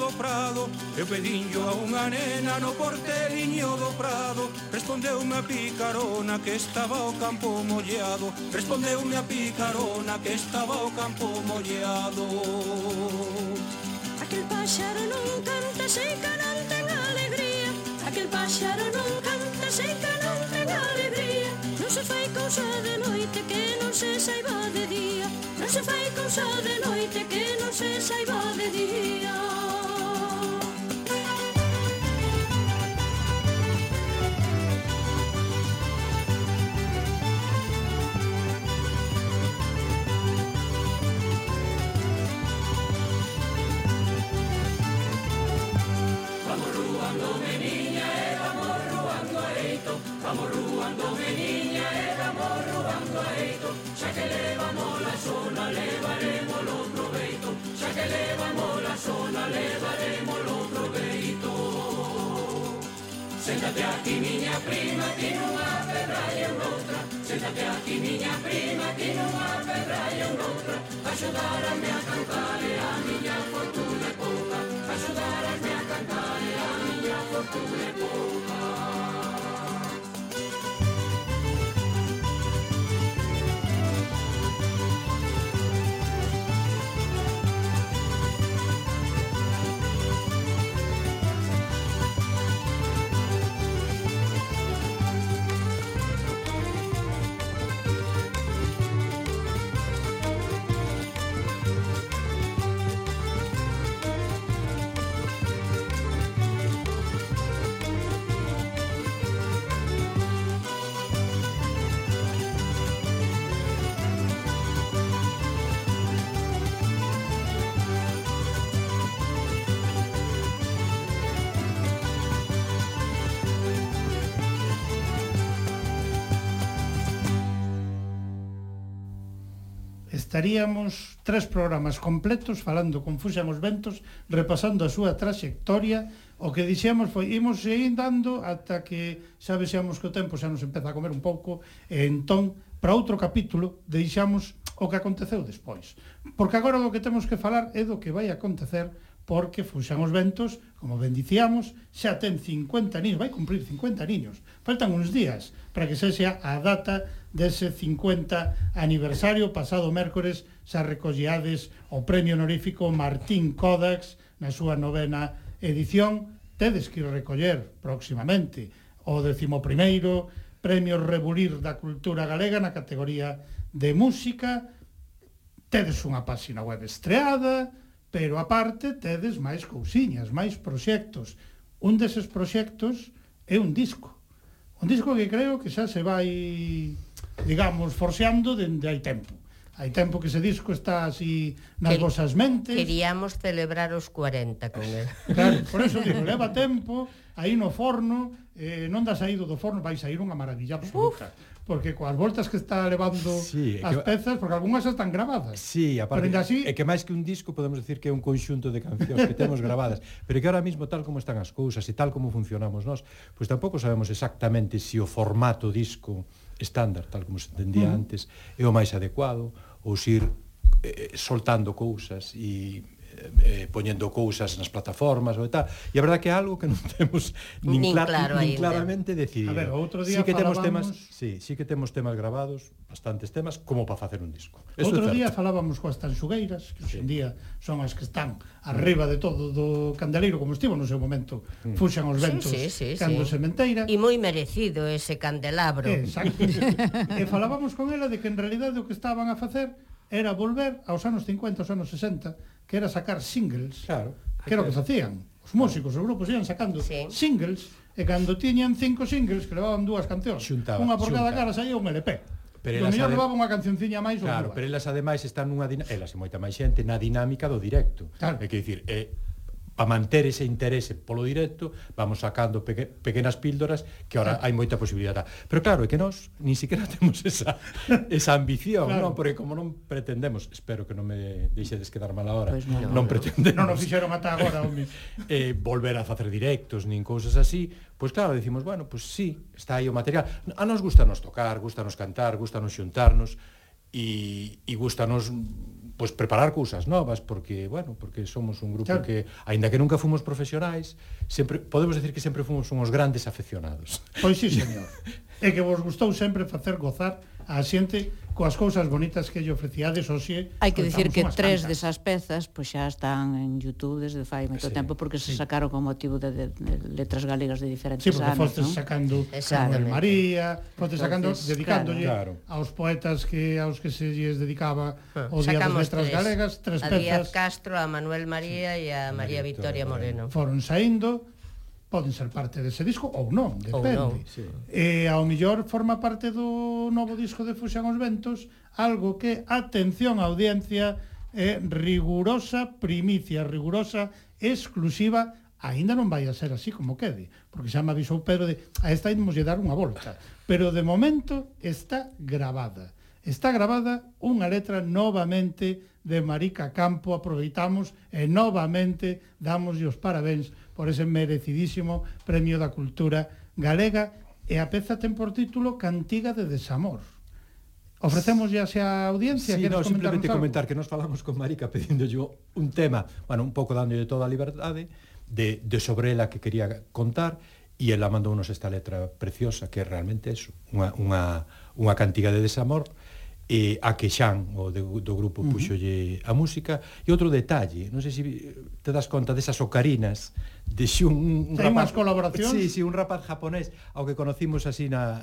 do prado Eu pedinho a unha nena no porteliño do prado. Respondeume a picarona que estaba o campo mollado Respondeume a picarona que estaba o campo mollado Aquel páxaro non canta seca non ten alegría. Aquel páxaro non canta seca non ten alegría. Non se fai cousa de noite que non se saiba de día. Non se fai cousa de noite que non se saiba de día. morruando meniña e vamos roubando a eito Xa que levamos la zona levaremos lo proveito Xa que levamos la zona levaremos lo proveito Séntate aquí miña prima que nunha pedra e outra Séntate aquí miña prima que nunha pedra e outra Axudarame a cantar e a miña fortuna pouca Axudarame a cantar e a miña fortuna pouca estaríamos tres programas completos falando con Fuxamos Ventos, repasando a súa traxectoria, o que dixemos foi imos seguir dando ata que xa vexamos que o tempo xa nos empeza a comer un pouco, e entón para outro capítulo deixamos o que aconteceu despois. Porque agora o que temos que falar é do que vai acontecer porque Fuxan os Ventos, como bendicíamos, xa ten 50 niños, vai cumprir 50 niños. Faltan uns días para que sexa a data dese 50 aniversario pasado mércores xa recolleades o premio honorífico Martín Kodax na súa novena edición. Tedes que recoller próximamente o decimoprimeiro premio Rebulir da Cultura Galega na categoría de música. Tedes unha páxina web estreada pero aparte tedes máis cousiñas, máis proxectos. Un deses proxectos é un disco. Un disco que creo que xa se vai digamos, forxeando dende hai tempo. Hai tempo que ese disco está así nas Quer, vosas mentes. Queríamos celebrar os 40 con el. Claro, por eso digo, leva tempo, aí no forno, eh, non da saído do forno, vai sair unha maravilla absoluta. Uf porque coas voltas que está levando sí, as que... pezas, porque algunhas están grabadas. Sí, aparte, pero así... é que máis que un disco podemos decir que é un conxunto de cancións que temos grabadas. pero que ahora mismo tal como están as cousas e tal como funcionamos nós, pois pues tampouco sabemos exactamente se si o formato disco estándar, tal como se entendía uh -huh. antes, é o máis adecuado, ou se ir eh, soltando cousas e Eh, eh, poñendo cousas nas plataformas ou tal. E a verdade que é algo que non temos nin, nin, cla claro nin claramente decidido. A ver, outro día sí que falábamos... temos temas, sí, sí que temos temas grabados, bastantes temas como para facer un disco. Eso outro día falábamos coas tanxugueiras, que sí. día son as que están arriba de todo do candeleiro como estivo no seu momento. Mm. Fuxan os ventos sí, sí, sí, cando sí. sementeira. E moi merecido ese candelabro. Exacto. e falábamos con ela de que en realidade o que estaban a facer era volver aos anos 50, aos anos 60, que era sacar singles, claro, que era o que facían. Os músicos, os grupos iban sacando sí. singles, e cando tiñan cinco singles que levaban dúas cancións, Xuntaba, unha por cada cara saía un LP. Pero elas mellor levaba unha cancionciña máis ou Claro, pero elas ademais están nunha elas e moita máis xente na dinámica do directo. Claro. É que dicir, é eh, para manter ese interese polo directo, vamos sacando peque, pequenas píldoras que ahora claro. hai moita posibilidade. Pero claro, é que nós ni siquiera temos esa, esa ambición, claro. non? Porque como non pretendemos, espero que non me deixedes quedar mal agora, pues no, non no, pretendemos... Non o fixeron ata agora, home. eh, volver a facer directos, nin cousas así, pois pues claro, decimos, bueno, pois pues sí, está aí o material. A nos gusta nos tocar, gusta nos cantar, gusta nos xuntarnos, e, e gusta nos pois preparar cousas novas porque, bueno, porque somos un grupo claro. que aínda que nunca fomos profesionais, sempre podemos decir que sempre fomos uns grandes afeccionados. Pois sí, señor. e que vos gustou sempre facer gozar a xente coas cousas bonitas que lle ofrecíades hoxe. Hai que dicir que tres desas pezas pois xa están en YouTube desde fai moito sí, tempo porque sí. se sacaron con motivo de, de, de letras galegas de diferentes sí, anos, foste ¿no? sacando Manuel María, foste sacando dedicándolle claro. aos poetas que aos que se lles dedicaba ah. o Día Sacamos das Letras tres. Galegas, tres a pezas. A Díaz Castro, a Manuel María sí. e a María, María Victoria Moreno. Moreno. Foron saindo poden ser parte dese disco ou non, depende. Ou non, sí. E ao millor forma parte do novo disco de Fuxan os Ventos algo que, atención a audiencia, é rigurosa primicia, rigurosa exclusiva aínda non vai a ser así como quede, porque xa me avisou Pedro de a esta ímos lle dar unha volta, pero de momento está grabada. Está grabada unha letra novamente de Marica Campo, aproveitamos e novamente damos os parabéns por ese merecidísimo Premio da Cultura Galega e a peza ten por título Cantiga de Desamor. Ofrecemos ya a audiencia sí, no, simplemente algo? comentar que nos falamos con Marica pedíndolle un tema, bueno, un pouco dándolle toda a liberdade de, de sobre ela que quería contar e ela mandounos esta letra preciosa que realmente é unha, unha, unha cantiga de desamor e a que Xan o de, do grupo uh -huh. puxolle a música e outro detalle, non sei se eh, te das conta desas ocarinas de xun un, un Ten rapaz, colaboracións? Sí, sí, un rapaz japonés ao que conocimos así na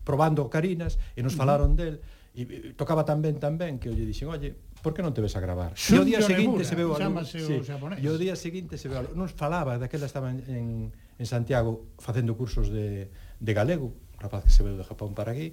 probando ocarinas e nos falaron uh -huh. del e tocaba tan ben tan ben que lle dixen, "Olle, por que non te ves a gravar?" E o día seguinte Nebura, se veu algo. Sí, e o día seguinte se veu algo. Nos falaba daquela estaba en, en, en Santiago facendo cursos de, de galego, rapaz que se veu de Japón para aquí,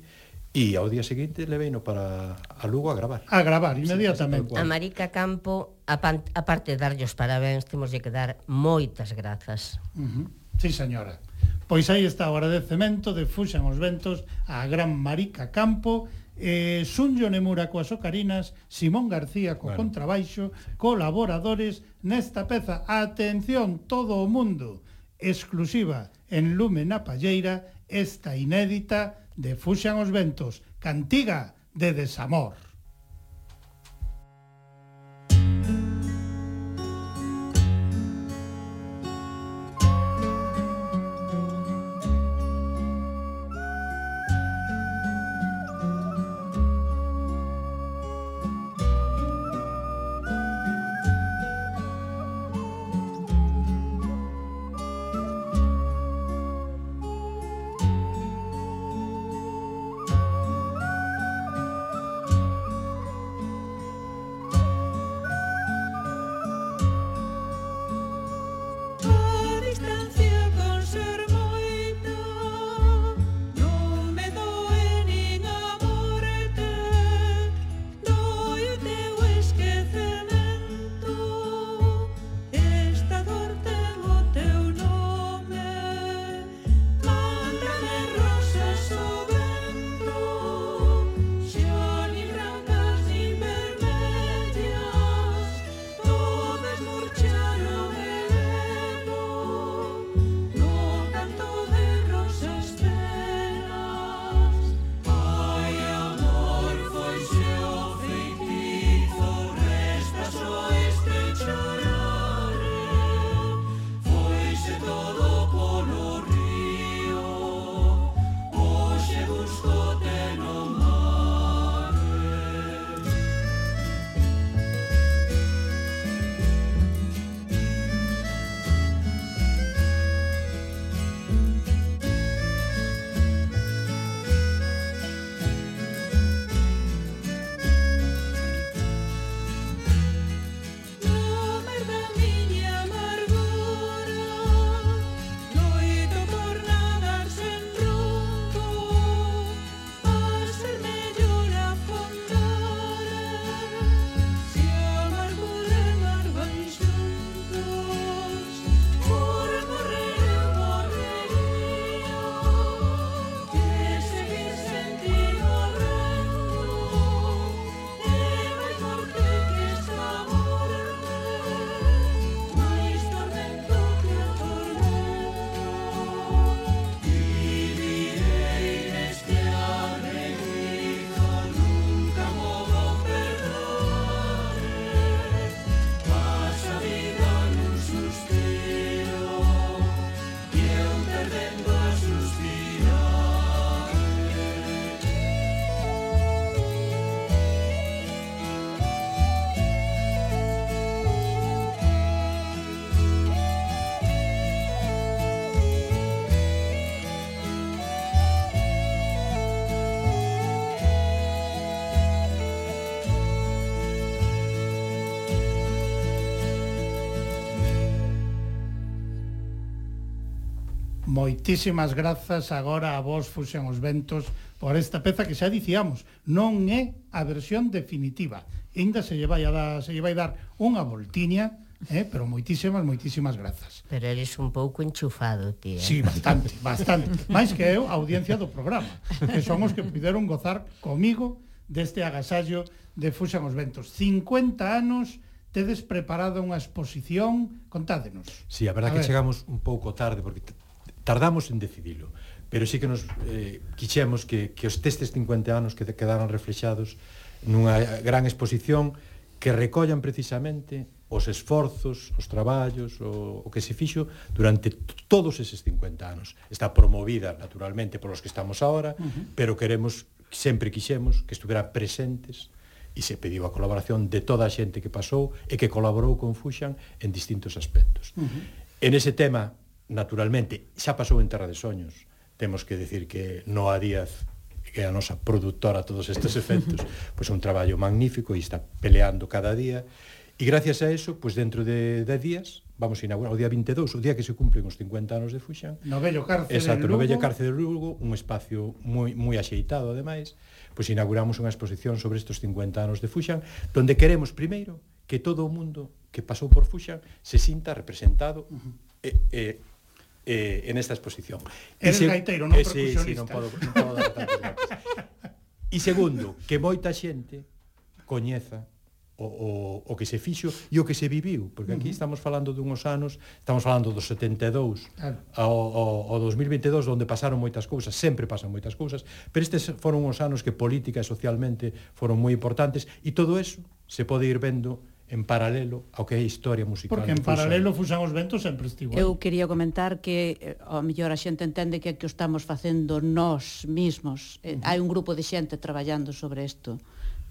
E ao día seguinte leveino para a Lugo a gravar. A gravar, inmediatamente. Sí, a Marica Campo, a, pan, a parte de darlle os parabéns, temos de que dar moitas grazas. Uh -huh. Sí, señora. Pois aí está o agradecemento de Fuxan os Ventos a gran Marica Campo, eh, Sunjo Nemura coas ocarinas, Simón García co bueno. contrabaixo, colaboradores nesta peza. Atención, todo o mundo, exclusiva en Lume na Palleira, esta inédita de Fuxan os Ventos, cantiga de desamor. Moitísimas grazas agora a vos fuxen os Ventos por esta peza que xa dicíamos, non é a versión definitiva. Ainda se lle vai a dar, se lle vai dar unha voltiña, eh, pero moitísimas, moitísimas grazas. Pero eres un pouco enchufado, ti. Eh? Sí, bastante, bastante. Máis que eu, a audiencia do programa, que son os que puderon gozar comigo deste agasallo de Fuxan os Ventos. 50 anos tedes preparado unha exposición, contádenos. Sí, a verdad a que ver. chegamos un pouco tarde porque Tardamos en decidilo, pero sí que nos eh, quixemos que, que os testes 50 anos que quedaran reflexados nunha gran exposición que recollan precisamente os esforzos, os traballos, o, o que se fixo durante todos eses 50 anos. Está promovida, naturalmente, polos que estamos agora, uh -huh. pero queremos, sempre quixemos, que estuvera presentes e se pediu a colaboración de toda a xente que pasou e que colaborou con Fuxan en distintos aspectos. Uh -huh. En ese tema naturalmente, xa pasou en Terra de Soños, temos que decir que Noa Díaz que é a nosa produtora a todos estes efectos, pois é un traballo magnífico e está peleando cada día. E gracias a eso, pois dentro de 10 días vamos a inaugurar o día 22, o día que se cumplen os 50 anos de Fuxan. No bello cárcel Exacto, de Lugo. no bello cárcel de Lugo, un espacio moi moi axeitado ademais, pois inauguramos unha exposición sobre estes 50 anos de Fuxan, donde queremos primeiro que todo o mundo que pasou por Fuxan se sinta representado uh -huh. e, e eh, en esta exposición. Eres se... gaiteiro, non eh, sí, sí, non podo, non podo dar tantos datos. E segundo, que moita xente coñeza o, o, o que se fixo e o que se viviu, porque aquí estamos falando dunhos anos, estamos falando dos 72 claro. ao, ao, ao 2022 onde pasaron moitas cousas, sempre pasan moitas cousas, pero estes foron uns anos que política e socialmente foron moi importantes e todo eso se pode ir vendo en paralelo ao que é a historia musical. Porque en paralelo fusan os ventos sempre estivo. Eu quería comentar que eh, ao mellor a xente entende que é que o estamos facendo nós mismos. Eh, uh -huh. Hai un grupo de xente traballando sobre isto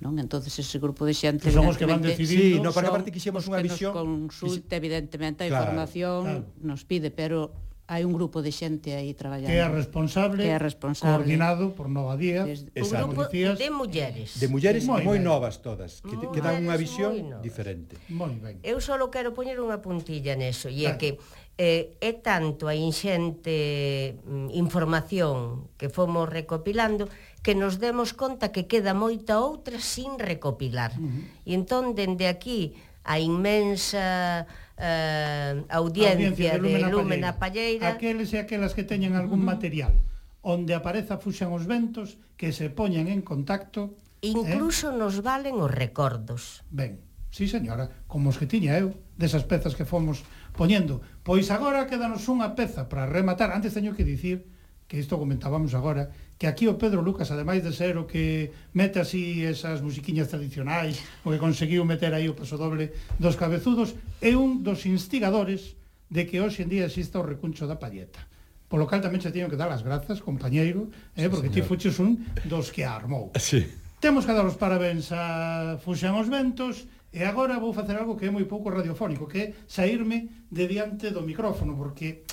non? Entonces ese grupo de xente que son os que van decidindo, sí, no, porque aparte quixemos unha visión consulta evidentemente a claro, información claro. nos pide, pero hai un grupo de xente aí traballando. Que é responsable, que é responsable. coordinado por Nova Día, Desde, un grupo policías, de mulleres. De mulleres moi, moi novas todas, que, que dan unha visión diferente. Moi ben. Eu só quero poñer unha puntilla neso, e é que eh, é tanto a inxente mm, información que fomos recopilando que nos demos conta que queda moita outra sin recopilar. Uh -huh. E entón, dende aquí, a inmensa eh, audiencia, audiencia de, Lúmena, Lúmena Palleira. Palleira. Aqueles e aquelas que teñen algún uh -huh. material onde apareza fuxan os ventos que se poñan en contacto. Eh. Incluso eh? nos valen os recordos. Ben, sí señora, como os que tiña eu, desas pezas que fomos poñendo. Pois agora quedanos unha peza para rematar. Antes teño que dicir que isto comentábamos agora, que aquí o Pedro Lucas, ademais de ser o que mete así esas musiquiñas tradicionais, o que conseguiu meter aí o paso doble dos cabezudos, é un dos instigadores de que hoxe en día exista o recuncho da palleta. Por lo cal tamén se teño que dar as grazas, compañeiro, eh, porque sí, ti fuches un dos que a armou. Sí. Temos que dar os parabéns a Fuxan os Ventos, e agora vou facer algo que é moi pouco radiofónico, que é saírme de diante do micrófono, porque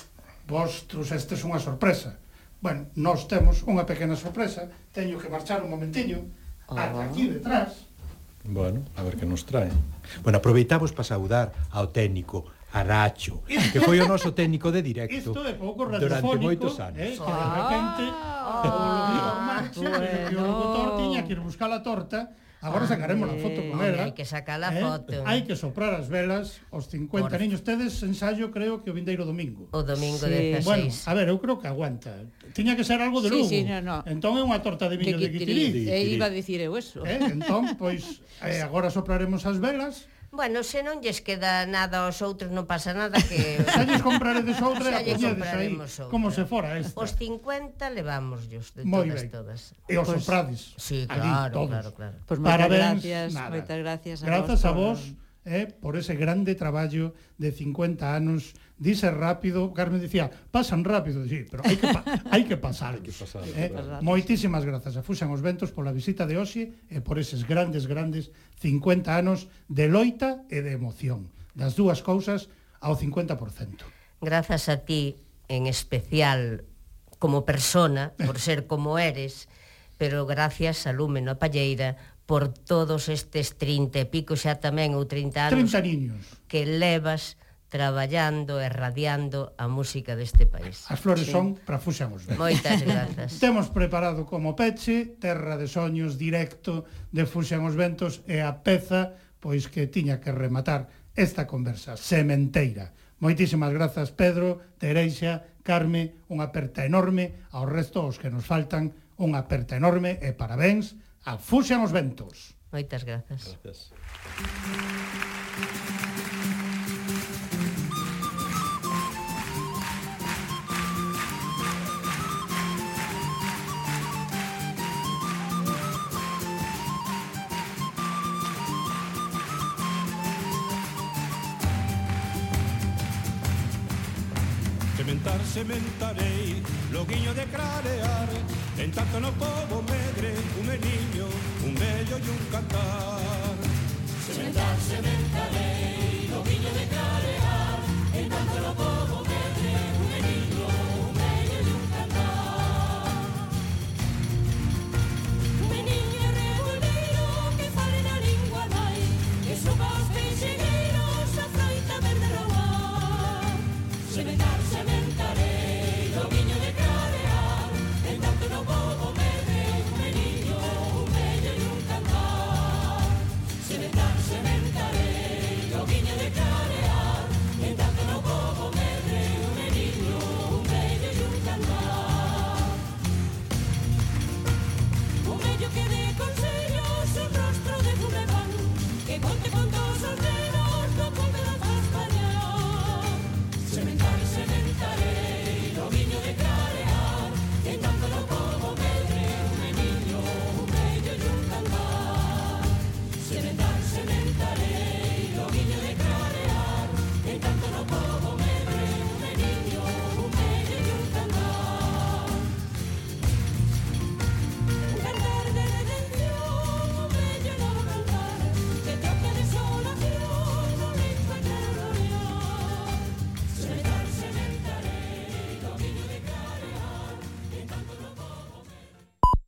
vostros, este é unha sorpresa Bueno, nós temos unha pequena sorpresa, teño que marchar un momentiño, ah. ata aquí detrás. Bueno, a ver que nos trae. Bueno, aproveitamos para saudar ao técnico, Aracho, que foi o noso técnico de directo Isto é pouco radiofónico durante moitos eh, anos. Eh, que de repente ah, o locutor marcha, bueno. o locutor tiña que ir buscar a torta Agora sacaremos a foto con ela. Hai que sacar a eh? foto. Hai que soprar as velas os 50 Por... niños tedes ensayo creo que o vindeiro domingo. O domingo sí. 16. Bueno, a ver, eu creo que aguanta. Tiña que ser algo de Lugo. Sí, no, no. Entón é unha torta de viño de Quitirí. E eh, iba a dicir eu eso. Eh? Entón, pois, eh, agora sopraremos as velas Bueno, se non lles queda nada aos outros, non pasa nada que... Xa lles compraredes outra e apoñedes aí, como se fora esta. Os 50 levámosllos de Moi todas, ben. todas. E os pues, soprades. Sí, claro, todos. claro, claro. Pues moitas Parabéns, gracias, nada. moitas gracias a Grazas a vos. Por eh, por ese grande traballo de 50 anos, Dice rápido, Carmen dicía, pasan rápido, sí, pero hai que, pa hai que pasar. hai que pasar eh, claro. moitísimas grazas a Fuxan os Ventos pola visita de hoxe e por eses grandes, grandes 50 anos de loita e de emoción. Das dúas cousas ao 50%. Grazas a ti, en especial como persona, por ser como eres, pero gracias a Lúmeno Palleira por todos estes 30 e pico xa tamén ou 30 anos 30 niños. que levas traballando e radiando a música deste país. As flores sí. son para Fusamos. Moitas grazas. Temos preparado como peche Terra de Soños directo de Fusamos Ventos e a peza pois que tiña que rematar esta conversa sementeira. Moitísimas grazas Pedro, Tereixa, Carme, unha aperta enorme, ao resto os que nos faltan, unha aperta enorme e parabéns a Fuxia Ventos. Moitas grazas. Gracias. Sementar, sementarei, loguiño de clarear, en tanto no povo medre, un menino vello e un cantar. Sementar, sementarei, o viño de carear. En tanto no povo verde, un enigro, un vello e un cantar. Un enigro revolvero que fale na lingua nai Que sopa